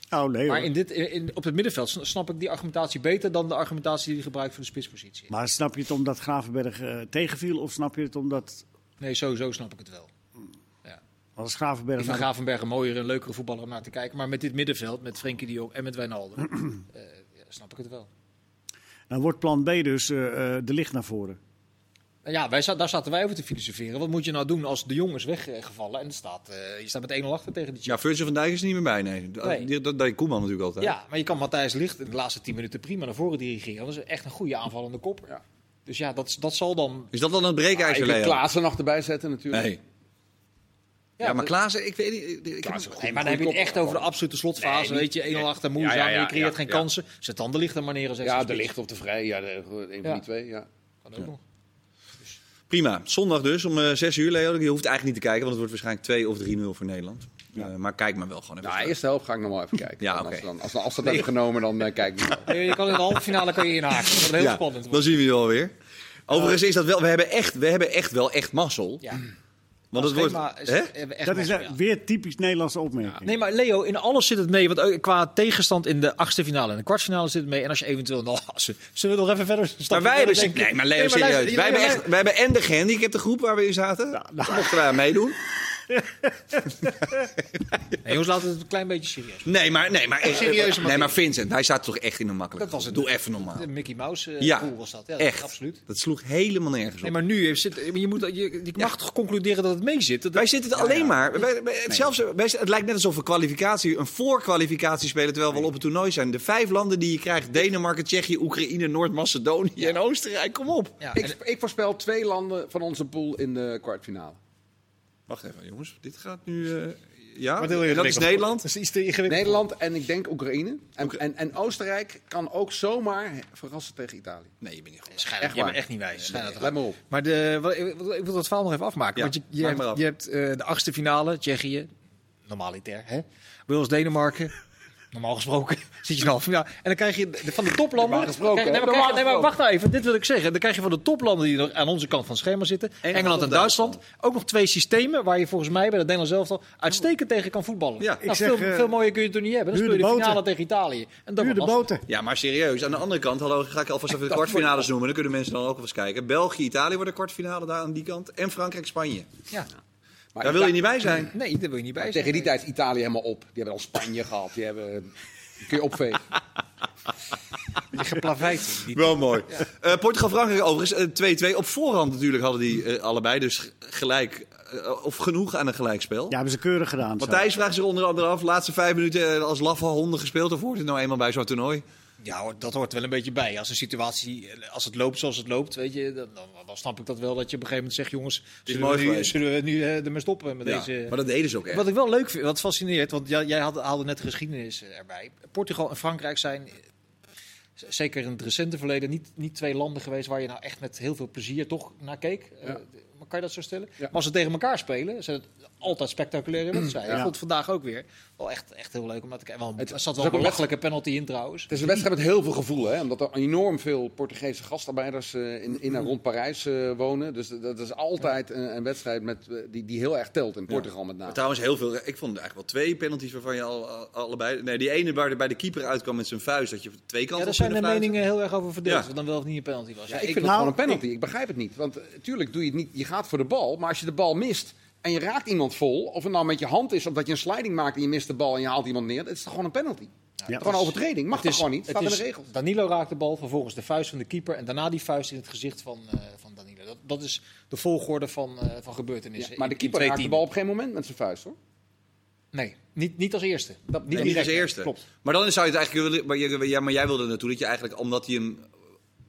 Oh, nee Maar in dit, in, op het middenveld sn- snap ik die argumentatie beter dan de argumentatie die hij gebruikt voor de spitspositie. Maar snap je het omdat Gravenberg eh, tegenviel of snap je het omdat Nee, sowieso snap ik het wel. Ja. als Gravenberg... Ik vind naar- Gravenberg een mooiere en leukere voetballer om naar te kijken. Maar met dit middenveld, met Frenkie de Jong en met Wijnaldum, eh, ja, snap ik het wel. Dan wordt plan B dus de licht naar voren. Ja, wij, daar zaten wij over te filosoferen. Wat moet je nou doen als de Jong is weggevallen en staat, eh, je staat met 1-0 achter tegen die Ja, Virgil van Dijk is er niet meer bij, nee. Nee. Die- Dat deed Koeman natuurlijk altijd. Ja, maar je kan Matthijs Licht in de laatste 10 minuten prima naar voren dirigeren. Dat is echt een goede aanvallende kop. Ja. Dus ja, dat, dat zal dan... Is dat dan een breekijzer, kunt Leo? Klaassen nog erbij zetten natuurlijk. Nee. Ja, maar dat- Klaassen, ik weet niet... Ik, ik heb Nee, maar dan heb je het echt over de absolute slotfase. Nee, weet je, 1-0 achter Ja, moeizaam, ja, ja, je creëert ja, geen ja. kansen. Zet dan de licht er maar neer. Ja, de licht of de vrij. Ja, de, een van Ja. die twee. Ja. Kan ook nog. Prima. Zondag dus om eh 6 uur, Leo. Je hoeft eigenlijk niet te kijken, want het wordt waarschijnlijk 2 of 3-0 voor Nederland. Eh, maar kijk maar wel gewoon even. Nou, eerste helft ga ik nog wel even kijken. Ja. Als, dan, als, dan- als dat hebben genomen, dan eh, kijk ik wel. Je kan in de halve finale kan je inhaken. Dat heel Ja, spannend. Dan zien we je alweer. Overigens is dat wel... We hebben echt, we hebben echt wel echt mazzel. Ja. Want het wordt... schema is- echt Dat is eh, ja. weer typisch Nederlandse opmerking. Nee, maar Leo, in alles zit het mee. Want ook qua tegenstand in de achtste finale en de kwartfinale zit het mee. En als je eventueel nog... Zullen we nog even verder Maar stappen? wij hebben... Denk ik. Nee, maar Leo, Nee, maar serieus. luister, wij, hebben echt, wij hebben en de gehandicapte groep waar we in zaten. nou. Daar mochten wij aan meedoen. Nee, jongens, laten we het een klein beetje serieus Nee, maar, nee, maar, Serieuze nee, maar Vincent, wij zaten toch echt in een makkelijk. Dat was het. Doe even normaal. De Mickey Mouse eh Ja, was dat. Ja, echt. Absoluut. Dat sloeg helemaal nergens op. Nee, maar nu zit, je, moet, je, je mag toch concluderen dat het mee zit? Dat, Wij zitten er alleen maar. Wij, wij- het, zelfs, wij, het lijkt net alsof we kwalificatie, een voorkwalificatie spelen terwijl we al op het toernooi zijn. De vijf landen die je krijgt: Denemarken, Tsjechië, Oekraïne, Noord-Macedonië en Oostenrijk. Kom op. ja, en- Ik, ik voorspel twee landen van onze pool in de kwartfinale. Wacht even, jongens. Dit gaat nu. eh, ja, Wat dat is? Nederland. Dat is iets te ingewikkeld. Nederland en ik denk Oekraïne. En, en, en Oostenrijk kan ook zomaar verrassen tegen Italië. Nee, je bent niet goed. Schijn, Echt bent echt niet wijs. Schijn dat Let maar op. Maar de, wat- ik, wil- ik wil dat verhaal nog even afmaken. Ja, want je, je hebt, je hebt eh, de achtste finale, Tsjechië, normaliter, hè? Wales, Denemarken. Normaal gesproken zit je in halve finale. En dan krijg je de- van de toplanden... Normaal gesproken, krijg- nee, maar, hè? krijg- Normaal nee, maar wacht nou even, dit wil ik zeggen. Dan krijg je van de toplanden die nog aan onze kant van het schema zitten... Engeland, en Duitsland, ook nog twee systemen... waar je volgens mij bij het Nederlands elftal uitstekend tegen kan voetballen. Ja. Nou, Ik zeg, veel, veel mooier kun je het toch niet hebben. Dan speel je de de finale tegen Italië. En dat Huur de boten. Ja, maar serieus. Aan de andere kant, hallo, ga ik alvast even de kwartfinales noemen. Dan kunnen mensen dan ook wel eens kijken. België, Italië wordt de kwartfinale daar aan die kant. En Frankrijk, Spanje. Ja. Maar Daar wil je niet bij zijn. Nee, daar wil je niet bij zijn. Tegen die tijd is Italië helemaal op. Die hebben al Spanje gehad. Die hebben... Die kun je opvegen. Je geplaveid. Die- Wel mooi. Eh, Portugal-Frankrijk overigens, eh, 2-2. Op voorhand natuurlijk hadden die eh, allebei dus gelijk, eh, of genoeg aan een gelijkspel. Ja, hebben ze keurig gedaan. Matthijs vraagt zich onder andere af, laatste vijf minuten eh, als laffe honden gespeeld. Of hoort het nou eenmaal bij zo'n toernooi? Ja, dat hoort wel een beetje bij. Als een situatie, als het loopt zoals het loopt, weet je, dan, dan, dan snap ik dat wel. Dat je op een gegeven moment zegt, jongens, zullen, we nu, zullen we nu eh, ermee stoppen met Ja, deze... maar dat deden ze ook echt. Wat ik wel leuk vind, wat fascineert, want jij, jij had, haalde net de geschiedenis eh, erbij. Portugal en Frankrijk zijn, eh, zeker in het recente verleden, niet, niet twee landen geweest waar je nou echt met heel veel plezier toch naar keek. Eh, Ja. kan je dat zo stellen? Ja. Maar als ze tegen elkaar spelen, zijn het altijd spectaculaire wedstrijden. Ja. Het vandaag ook weer wel echt, echt heel leuk om naar te kijken. Wel, Het- er zat wel een belachelijke penalty in trouwens. Het is een wedstrijd met heel veel gevoel, hè? omdat er enorm veel Portugese gastarbeiders eh, in, in en rond Parijs eh, wonen. Dus dat- is altijd een, een wedstrijd met, eh, die, die heel erg telt in Portugal met name. Maar trouwens, heel veel. Ik vond eigenlijk wel twee penalties waarvan je al, al- allebei. Nee, die ene waar er bij de keeper uitkwam met zijn vuist. Dat je twee kanten Ja, daar zijn de fluiten. meningen heel erg over verdeeld. Ja. Dan wel of niet een penalty was. Ja, Ja, ik ik, vind nou, het gewoon een penalty. Ik begrijp het niet. Want natuurlijk doe je het niet. Je gaat voor de bal, maar als je de bal mist en je raakt iemand vol, of het nou met je hand is of dat je een sliding maakt en je mist de bal en je haalt iemand neer, dat is toch gewoon een penalty. Ja. Gewoon een overtreding. Mag het is, gewoon niet? het Staat in is- de regels. Danilo raakt de bal, vervolgens de vuist van de keeper en daarna die vuist in het gezicht van, eh, van Danilo. Dat, dat is de volgorde van, eh, van gebeurtenissen. Ja, maar de keeper raakt de bal op geen moment met zijn vuist hoor. Nee, niet, niet als eerste. Dat, Niet Nee, niet als eerste. Klopt. Maar dan zou je het eigenlijk willen. Maar, je, ja, maar jij wilde naartoe dat je eigenlijk, omdat hij hem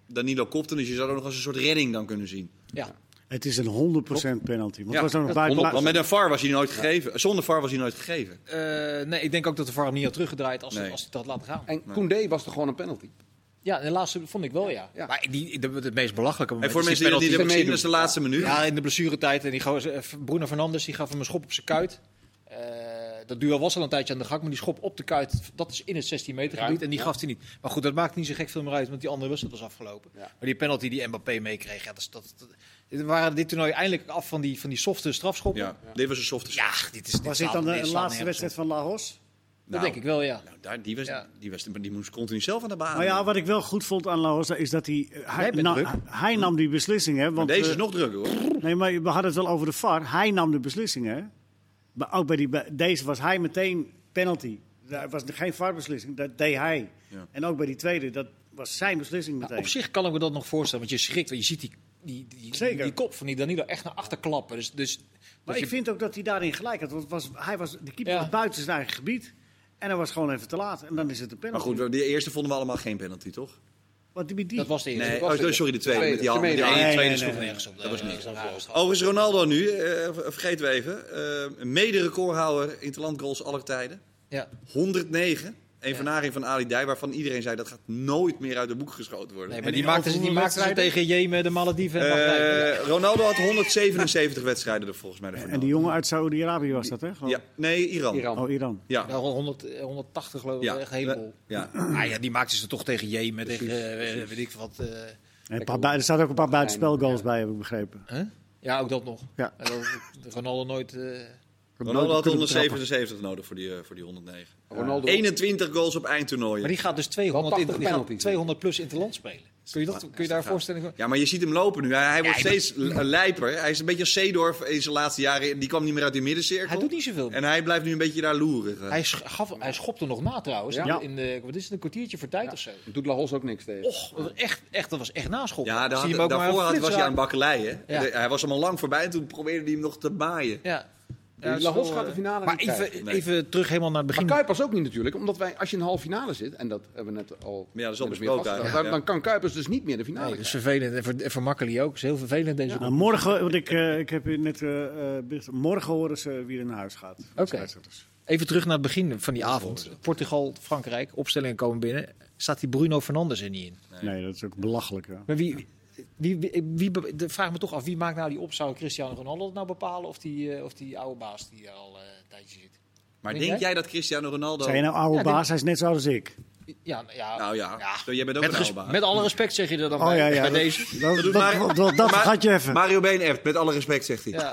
Danilo kopte, dus je zou er nog als een soort redding dan kunnen zien. Ja. Het is een 100% penalty. Want Ja, was er nog dat. Want met een VAR was hij nooit gegeven. Zonder VAR was hij nooit gegeven. Eh, nee, ik denk ook dat de VAR hem niet had teruggedraaid als, Nee. als hij dat had laten gaan. En Koundé was toch gewoon een penalty? Ja, de laatste vond ik wel, ja. Ja. Maar die, de, het meest belachelijke En moment voor is mensen die dat niet penalty- hebben gezien, dat is de laatste minuut. Ja, in de blessuretijd. En die eh, Bruno Fernandes die gaf hem een schop op zijn kuit. Eh, dat duel was al een tijdje aan de gang, maar die schop op de kuit, dat is in het 16 meter gebied. En die gaf hij niet. Maar goed, dat maakt niet zo gek veel meer uit, want die andere wedstrijd was afgelopen. Ja. Maar die penalty die Mbappé meekreeg, ja, dat, is- dat, dat, waren dit toernooi eindelijk af van die, van die softe strafschoppen. Ja, dit was een softe Ja, dit is dit was dit dan de, laatste wedstrijd van Lagos? Dat denk ik wel, ja. Nou, daar, die, was, Ja. die, was, die moest continu zelf aan de baan. Maar ja, wat ik wel goed vond aan Lagos is dat hij, hij, bent na- druk. hij nam die beslissing. Hè, want, deze eh, is nog drukker hoor. Nee, maar we hadden het wel over de VAR. Hij nam de beslissing, hè? Maar ook bij, die, bij deze was hij meteen penalty. Daar was geen VAR-beslissing, dat deed hij. Ja. En ook bij die tweede, dat was zijn beslissing meteen. Op zich kan ik me dat nog voorstellen, want je schrikt, want je ziet die, die, die, Zeker. die kop van die Danilo echt naar achter klappen. Dus, dus maar ik je- vind ook dat hij daarin gelijk had. Want het was, hij was, de keeper Ja. was buiten zijn eigen gebied. En hij was gewoon even te laat. En dan is het een Maar penalty. goed, die eerste vonden we allemaal geen penalty, toch? Wat die, die, dat was de eerste. Nee, was oh, sorry, de tweede. de Met die tweede, hand- met die de Nee, nee, tweede nergens op. Dat was niks. Overigens Ronaldo nu, eh, vergeten we even. eh Mede-recordhouder interlandgoals aller tijden. Ja. 109. Vernaging van Ali Dij, waarvan iedereen zei dat gaat nooit meer uit de boek geschoten worden. Nee, maar die die maakten ze, die over maakten ze tegen Jemen, de Malediven en. Eh, Ronaldo had 177 wedstrijden er volgens mij. ervoor en die jongen uit Saoedi-Arabië was dat, hè? Gewoon- Ja, nee, Iran. Iran. Oh, Iran. Ja. Ja, 100, eh, 180 geloof ik, Ja. echt een heleboel. Ja. Ah, ja, die maakten ze toch tegen Jemen, tegen eh, weet ik wat. eh, En paar bui- er zaten ook een paar buitenspelgoals bij, heb ik begrepen. hè? Ja, ook dat nog. Ja. En dat- Ronaldo nooit... Ronaldo had Kunnen betrappen. 177 nodig voor die, eh, voor die 109. Ronaldo. 21 goals op eindtoernooien. maar die gaat dus 200, Wel in, 80 die gaat penalties. 200 plus in het land spelen. Kun je, dat, kun je daar een voorstelling van? Ja, maar je ziet hem lopen nu. Hij, hij wordt Ja, steeds l- lijper. Hij is een beetje als Seedorf in zijn laatste jaren. Die kwam niet meer uit die middencirkel. Hij doet niet zoveel. En hij blijft nu een beetje daar loeren. Hij, sch- gaf, hij schopte nog na trouwens. Ja. In de, wat is het, een kwartiertje voor tijd of zo. Doet Lahos ook niks tegen. Och, dat was echt, echt, dat was echt naschoppen. Ja, daar had- maar daarvoor had, was hij aan bakkelei. Hè? Ja. De- Hij was hem al lang voorbij en toen probeerde hij hem nog te maaien. Ja. Is Lahos wel, gaat de eh, finale Maar niet even, krijgen. Even terug helemaal naar het Maar begin. Kuipers ook niet natuurlijk, omdat wij, als je in een halve finale zit, en dat hebben we net al. Ja, dat is al besproken ja. Dan, dan kan Kuipers dus niet meer de finale. Nee, dat is vervelend. En voor, voor Makkeli ook. Dat is heel vervelend deze Nou, morgen, want ik, eh, ik heb net eh, eh, bericht- morgen horen ze wie er naar huis gaat. Oké. Even terug naar het begin van die avond. Portugal, Frankrijk, opstellingen komen binnen. Staat die Bruno Fernandes er niet in? Nee, dat is ook belachelijk. Ja. Maar wie, wie, wie, de- vraag me toch af, wie maakt nou die op? Zou Cristiano Ronaldo het nou bepalen of die, eh, of die oude baas die er al eh, een tijdje zit? Maar Denk denk jij? dat Cristiano Ronaldo... Zijn je nou oude Ja, baas? Hij is net zo als ik. Ja, ja, Nou ja, Ja. jij bent ook met, een met alle respect zeg je er dan Oh bij, ja, ja. bij dat- deze. Dat, dat, dat, dat, dat gaat je even. Mario Been erft, met alle respect, zegt hij. Ja.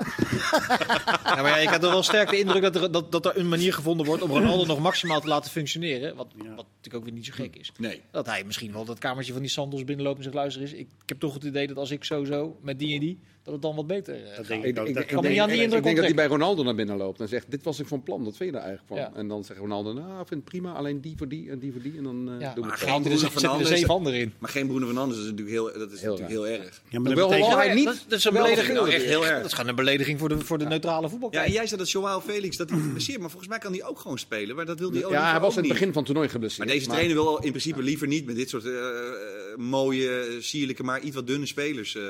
ja, maar ja, ik heb toch wel sterk de indruk dat er, dat, dat er een manier gevonden wordt om Ronaldo nog maximaal te laten functioneren. Wat, wat natuurlijk ook weer niet zo gek is. Nee. Dat hij misschien wel dat kamertje van die Santos binnenloopt en zegt: luister eens, ik, ik heb toch het idee dat als ik sowieso met die en die, dat het dan wat beter eh, gaat. denk Ik, ook. ik, Dat ik kan me denk, niet aan die ik indruk denk dat hij bij Ronaldo naar binnen loopt en zegt: Dit was ik van plan, wat vind je daar eigenlijk van? Ja. En dan zegt Ronaldo: Nou, ik vind het prima, alleen die voor die en die voor die. En dan eh Ja, doen we maar het geen geen er er zeven anderen in. Maar geen Bruno Fernandes is natuurlijk heel, dat is Heel natuurlijk heel erg. Ja, maar dat Wel betekent... hij niet- dat, dat is een belediging. Nou, echt heel erg. Dat is gewoon een belediging voor de, voor de neutrale voetbal. Ja, jij zei dat Joao Felix dat hij geblesseerd, maar volgens mij kan hij ook gewoon spelen. Maar dat wil hij ook Ja, hij was in het begin van het toernooi geblesseerd. Maar deze trainer wil in principe liever niet met dit soort eh, eh, mooie, sierlijke, maar iets wat dunne spelers eh,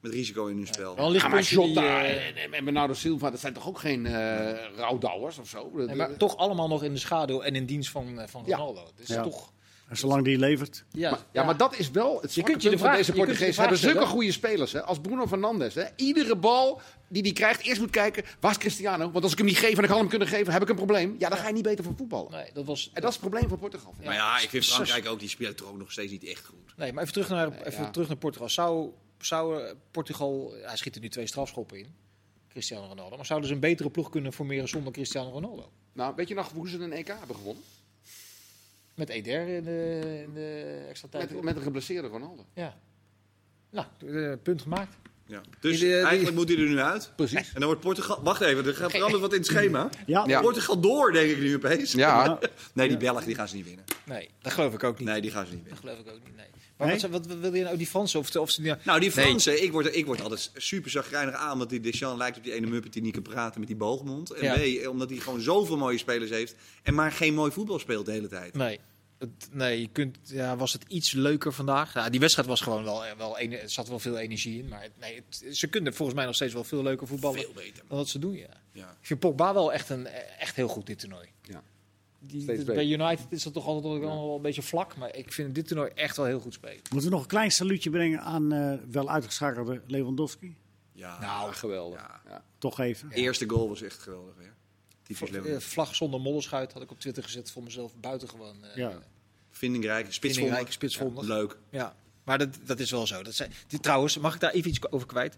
met risico in hun spel. Wel een Ja, maar die, Jota eh, en, en- en Bernardo Silva, dat zijn toch ook geen eh rouwdouwers of zo? nee, maar toch allemaal nog in de schaduw en in dienst van, eh, van Ja. Ronaldo. Ja. toch... En zolang die levert... Ja, Maar, ja, maar dat is wel het zwakke kunt je de punt van vraag- deze je kunt je de Portugezen. vraag hebben zulke goede spelers, hè? als Bruno Fernandes. Hè? Iedere bal die hij krijgt, eerst moet kijken, waar is Cristiano? Want als ik hem niet geef en ik had hem kunnen geven, heb ik een probleem. Ja, dan ga je niet beter van voetballen. Nee, dat was... En dat is het probleem van Portugal. Maar ja, ik vind Frankrijk ook, die speelt toch ook nog steeds niet echt goed. Nee, maar even terug naar, even ja. terug naar Portugal. Zou, zou eh, Portugal... Hij schiet er nu twee strafschoppen in. Cristiano Ronaldo. Maar zouden ze een betere ploeg kunnen formeren zonder Cristiano Ronaldo? Nou, weet je nog hoe ze een EK hebben gewonnen? Met Eder in de, in de extra tijd. Met, met een geblesseerde Ronaldo. Ja. Nou, eh, punt gemaakt. Ja. Dus Die- die- eigenlijk moet hij er nu uit. Precies. En dan wordt Portugal... Wacht even, er gaat veranderd wat in het schema. Ja, Ja. Portugal door, denk ik nu opeens. Ja, Nee, die Belgen die gaan ze niet winnen. Nee, dat geloof ik ook niet. Nee, die gaan ze niet Dat winnen. geloof ik ook niet, nee. Maar Nee? wat, wat, wat wil je nou, die Fransen? Of, of ze, ja, Nou, die Nee. Fransen, ik, word, ik word altijd super zagrijnig aan... omdat die Deschamps lijkt op die ene muppet die niet kan praten met die boogmond. En Ja. B, omdat hij gewoon zoveel mooie spelers heeft... en maar geen mooi voetbal speelt de hele tijd. Nee. Het- nee, je kunt, ja, was het iets leuker vandaag? Ja, die wedstrijd was gewoon wel, wel ene- er zat wel veel energie in. Maar nee, het- ze kunnen volgens mij nog steeds wel veel leuker voetballen Veel beter. dan wat ze doen. Ja. Ja. Ik vind Pogba wel echt, een, echt heel goed dit toernooi. Die, Steeds bij beter. United is dat toch altijd wel, wel een beetje vlak. Maar ik vind dit toernooi echt wel heel goed spelen. Moeten we nog een klein saluutje brengen aan eh, wel uitgeschakelde Lewandowski? Ja. Nou, geweldig. Ja. Ja. Toch even. De eerste goal was echt geweldig weer. Typisch Eh, Lewandowski. vlag zonder mollerschuit had ik op Twitter gezet voor mezelf. Buitengewoon. eh Ja. Vindingrijk, spitsvondig. Spitsvondig. Leuk. Ja. Maar dat, dat is wel zo. Dat zijn, die, trouwens, mag ik daar even iets over kwijt?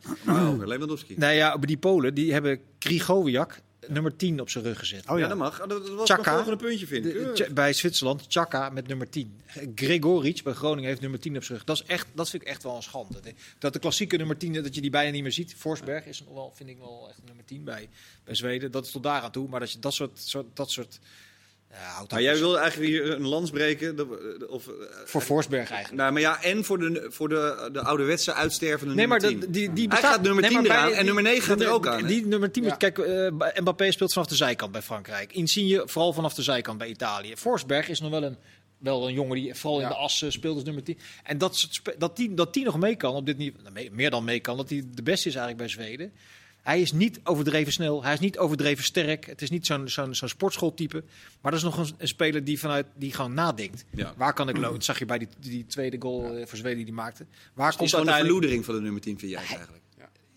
Lewandowski. Nou ja, die Polen die hebben Grigowiak nummer 10 op zijn rug gezet. Oh ja. ja, dat mag. Dat, dat was Chaka. mijn volgende puntje, vind ik. De-. Tja- bij Zwitserland, Chaka met nummer 10. Gregoric bij Groningen heeft nummer 10 op zijn rug. Dat, is echt, dat vind ik echt wel een schande. Dat- de klassieke nummer 10, dat je die bijna niet meer ziet. Forsberg is nog wel, vind ik wel echt een nummer 10 bij, bij Zweden. Dat is tot daar aan toe. Maar dat je dat soort... soort dat soort ja, houdt Maar jij wil eigenlijk hier een lans breken. dat- Of, eh, Voor Forsberg eigenlijk. nou, maar ja, en voor de, voor de, de ouderwetse uitstervende Nee, maar nummer dat- 10. die, die Hij bestaat- gaat nummer nee, 10 maar bij- eraan en nummer 9 gaat er ook aan. Die nummer 10, Ja. kijk, eh, Mbappé speelt vanaf de zijkant bij Frankrijk. Insigne vooral vanaf de zijkant bij Italië. Forsberg is nog wel een, wel een jongen die vooral in de as eh, speelt als nummer 10. En dat, dat, die, dat die nog mee kan op dit niveau, nou, mee- meer dan mee kan, dat hij de beste is eigenlijk bij Zweden. Hij is niet overdreven snel, hij is niet overdreven sterk. Het is niet zo'n zo'n zo'n sportschooltype. Maar dat is nog een, een speler die, vanuit, die gewoon nadenkt. Ja. Waar kan ik lopen? Dat zag je bij die, die tweede goal eh, voor Zweden die hij maakte. Waar Het is komt gewoon de uiteindelijk... verloedering van de nummer 10, vind jij eigenlijk.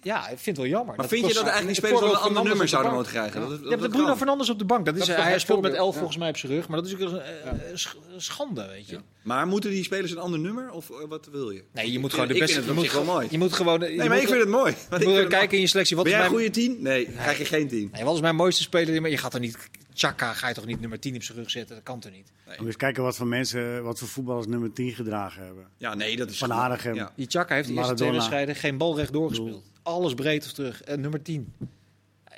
Ja, ik vind het wel jammer. Maar vind je dat eigenlijk die spelers wel een ander nummer zouden moeten krijgen? Dat, Je dat, hebt de dat Bruno. Fernandes op de bank. Dat is, Dat is hij speelt met voorbeeld, 11 ja. volgens mij op zijn rug. Maar dat is natuurlijk een, eh, een sch- een schande, weet je. Maar moeten die spelers een ander nummer? Of eh, wat wil je? Nee, je moet gewoon de beste... Ik je vind het moet, wel mooi. Je moet gewoon... je Nee, moet, maar ik vind het mooi. je Want moet kijken in je selectie. Wat Ben is jij een mijn, goede 10? Nee, krijg je geen 10. nee, wat is mijn mooiste speler? Maar je gaat er niet... Chaka ga je toch niet nummer 10 op zijn rug zetten? Dat kan toch niet? Moet je eens kijken wat voor mensen, wat voor voetballers nummer 10 gedragen hebben. Ja, nee, dat is... Van Aardigem. Ja. Die Chaka heeft de eerste twee wedstrijden geen bal recht doorgespeeld. Alles breed of terug. En nummer 10.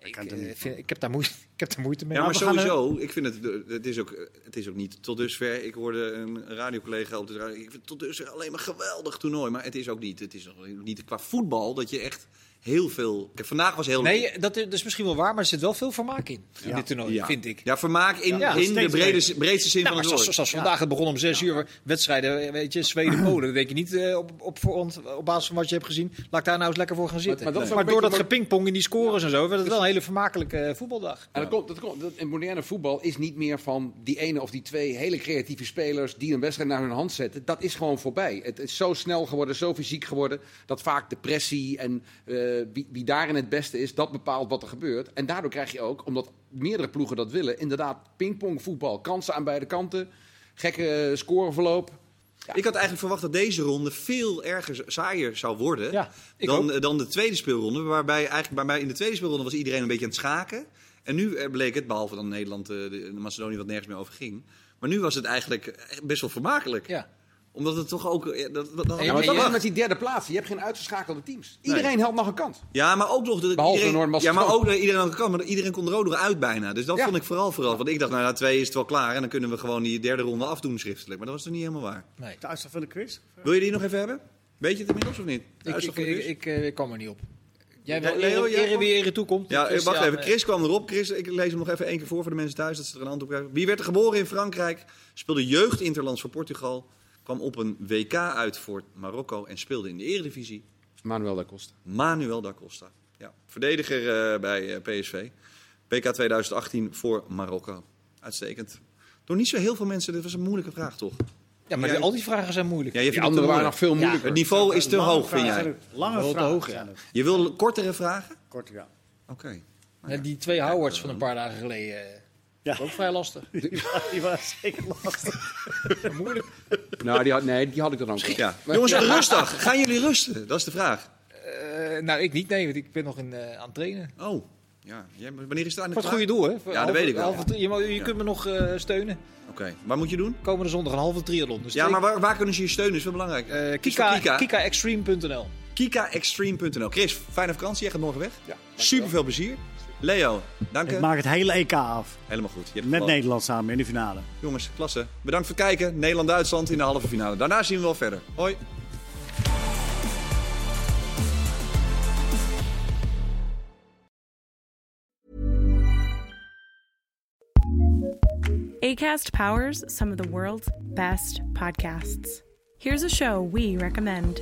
Ik, kan er eh, vind, ik, heb daar moeite, ik heb daar moeite mee. Ja, maar we gaan sowieso, ik vind het, het is, ook, het is ook niet tot dusver. Ik hoorde een radiocollega op de radio. Ik vind het tot dusver alleen maar geweldig toernooi. Maar het is ook niet. Het is ook niet qua voetbal dat je echt heel veel. Kijk, vandaag was heel. Nee, dat is, dat is misschien wel waar, maar er zit wel veel vermaak in. In Ja. dit toernooi, ja. vind ik. Ja, vermaak in, Ja, in de brede, breedste zin Nou, van het zoals, woord. zoals vandaag, het begon om zes uur. Wedstrijden, weet je, Zweden-Polen. Dan denk je niet eh, op, op, voorhand, op basis van wat je hebt gezien. Laat ik daar nou eens lekker voor gaan zitten. maar dat Maar, door dat gepingpong in die scores en zo, werd het wel een hele vermakelijke eh, voetbaldag. En dat komt, dat komt, dat, in moderne voetbal is niet meer van die ene of die twee hele creatieve spelers die een wedstrijd naar hun hand zetten. Dat is gewoon voorbij. Het is zo snel geworden, zo fysiek geworden, dat vaak de pressie en eh, wie, wie daarin het beste is, dat bepaalt wat er gebeurt. En daardoor krijg je ook, omdat meerdere ploegen dat willen, inderdaad pingpongvoetbal. Kansen aan beide kanten, gekke scoreverloop. Ik had eigenlijk verwacht dat deze ronde veel erger saaier zou worden Ja, dan, ook. eh, dan de tweede speelronde. Waarbij eigenlijk bij mij in de tweede speelronde was iedereen een beetje aan het schaken. En nu eh, bleek het, behalve dan Nederland, eh, de, de Macedonië, wat nergens meer over ging. Maar nu was het eigenlijk best wel vermakelijk. Ja. Omdat het toch ook... eh, Dat, dat, dat Ja, Ja, maar dat is met die derde plaats. Je hebt geen uitgeschakelde teams. Iedereen helpt nog een kant. Ja, maar ook nog... De, Behalve iedereen, Noord-Macedonië. Ja, maar ook dat iedereen aan de kant. Maar iedereen kon er ook nog uit bijna. Dus dat Ja. vond ik vooral vooral. Want ik dacht, nou, na twee is het wel klaar. En dan kunnen we gewoon die derde ronde afdoen schriftelijk. Maar dat was toch niet helemaal waar. Nee. De uitslag van de quiz? Wil je die nog even hebben? Weet je het inmiddels of niet? De Ik, uitslag ik, van de ik, quiz? ik, eh, ik kwam er niet op. Jij Ja, wil Leo, ere, jij wie ere toekomt. Ja, eh, Christian, wacht even. eh, Chris kwam erop. Chris, ik lees hem nog even één keer voor voor de mensen thuis, dat ze er een hand op krijgen. Wie werd er geboren in Frankrijk? Speelde jeugdinterlands voor Portugal. Kwam op een WK uit voor Marokko en speelde in de Eredivisie. Manuel da Costa. Manuel da Costa. Ja, verdediger eh, bij eh, PSV. PK 2018 voor Marokko. Uitstekend. Door niet zo heel veel mensen. Dit was een moeilijke vraag, toch? Ja, maar al die vragen zijn moeilijk. Ja, je Die te waren nog veel moeilijker. Het niveau is te Lange hoog, vind vragen jij? Lange Wel te vragen hoog, ja. Je wil kortere vragen? Kort, ja. Oké. Ja, die twee Howards van een paar dagen geleden. Ja. Ook vrij lastig. Die was zeker lastig. Moeilijk. Nou, die had, nee, die had ik dan ook. Ja. Jongens, een rustdag. Gaan jullie rusten? Dat is de vraag. Eh, nou, ik niet, nee, want ik ben nog in, eh, aan het trainen. Oh. Ja. Jij- wanneer is het aan de Voor het klaar? goede doel, hè? Voor Ja, dat halve- weet ik wel. halve tri- je, mag- je Ja. kunt me nog eh, steunen. Oké. Waar moet je doen? Komende zondag een halve triathlon. Dus Ja, twee- maar waar, waar kunnen ze je steunen? is wel belangrijk. eh, voor Kika, Kika. KikaExtreme.nl. KikaExtreme.nl. Chris, fijne vakantie. Jij gaat morgen weg. Ja, Super veel plezier. Leo, dank Ik je. maak het hele EK af. Helemaal goed. Je hebt Met. Nederland samen in de finale. Jongens, klasse. Bedankt voor het kijken. Nederland-Duitsland in de halve finale. Daarna zien we wel verder. Hoi. ACAST powers some of the world's best podcasts. Here's a show we recommend.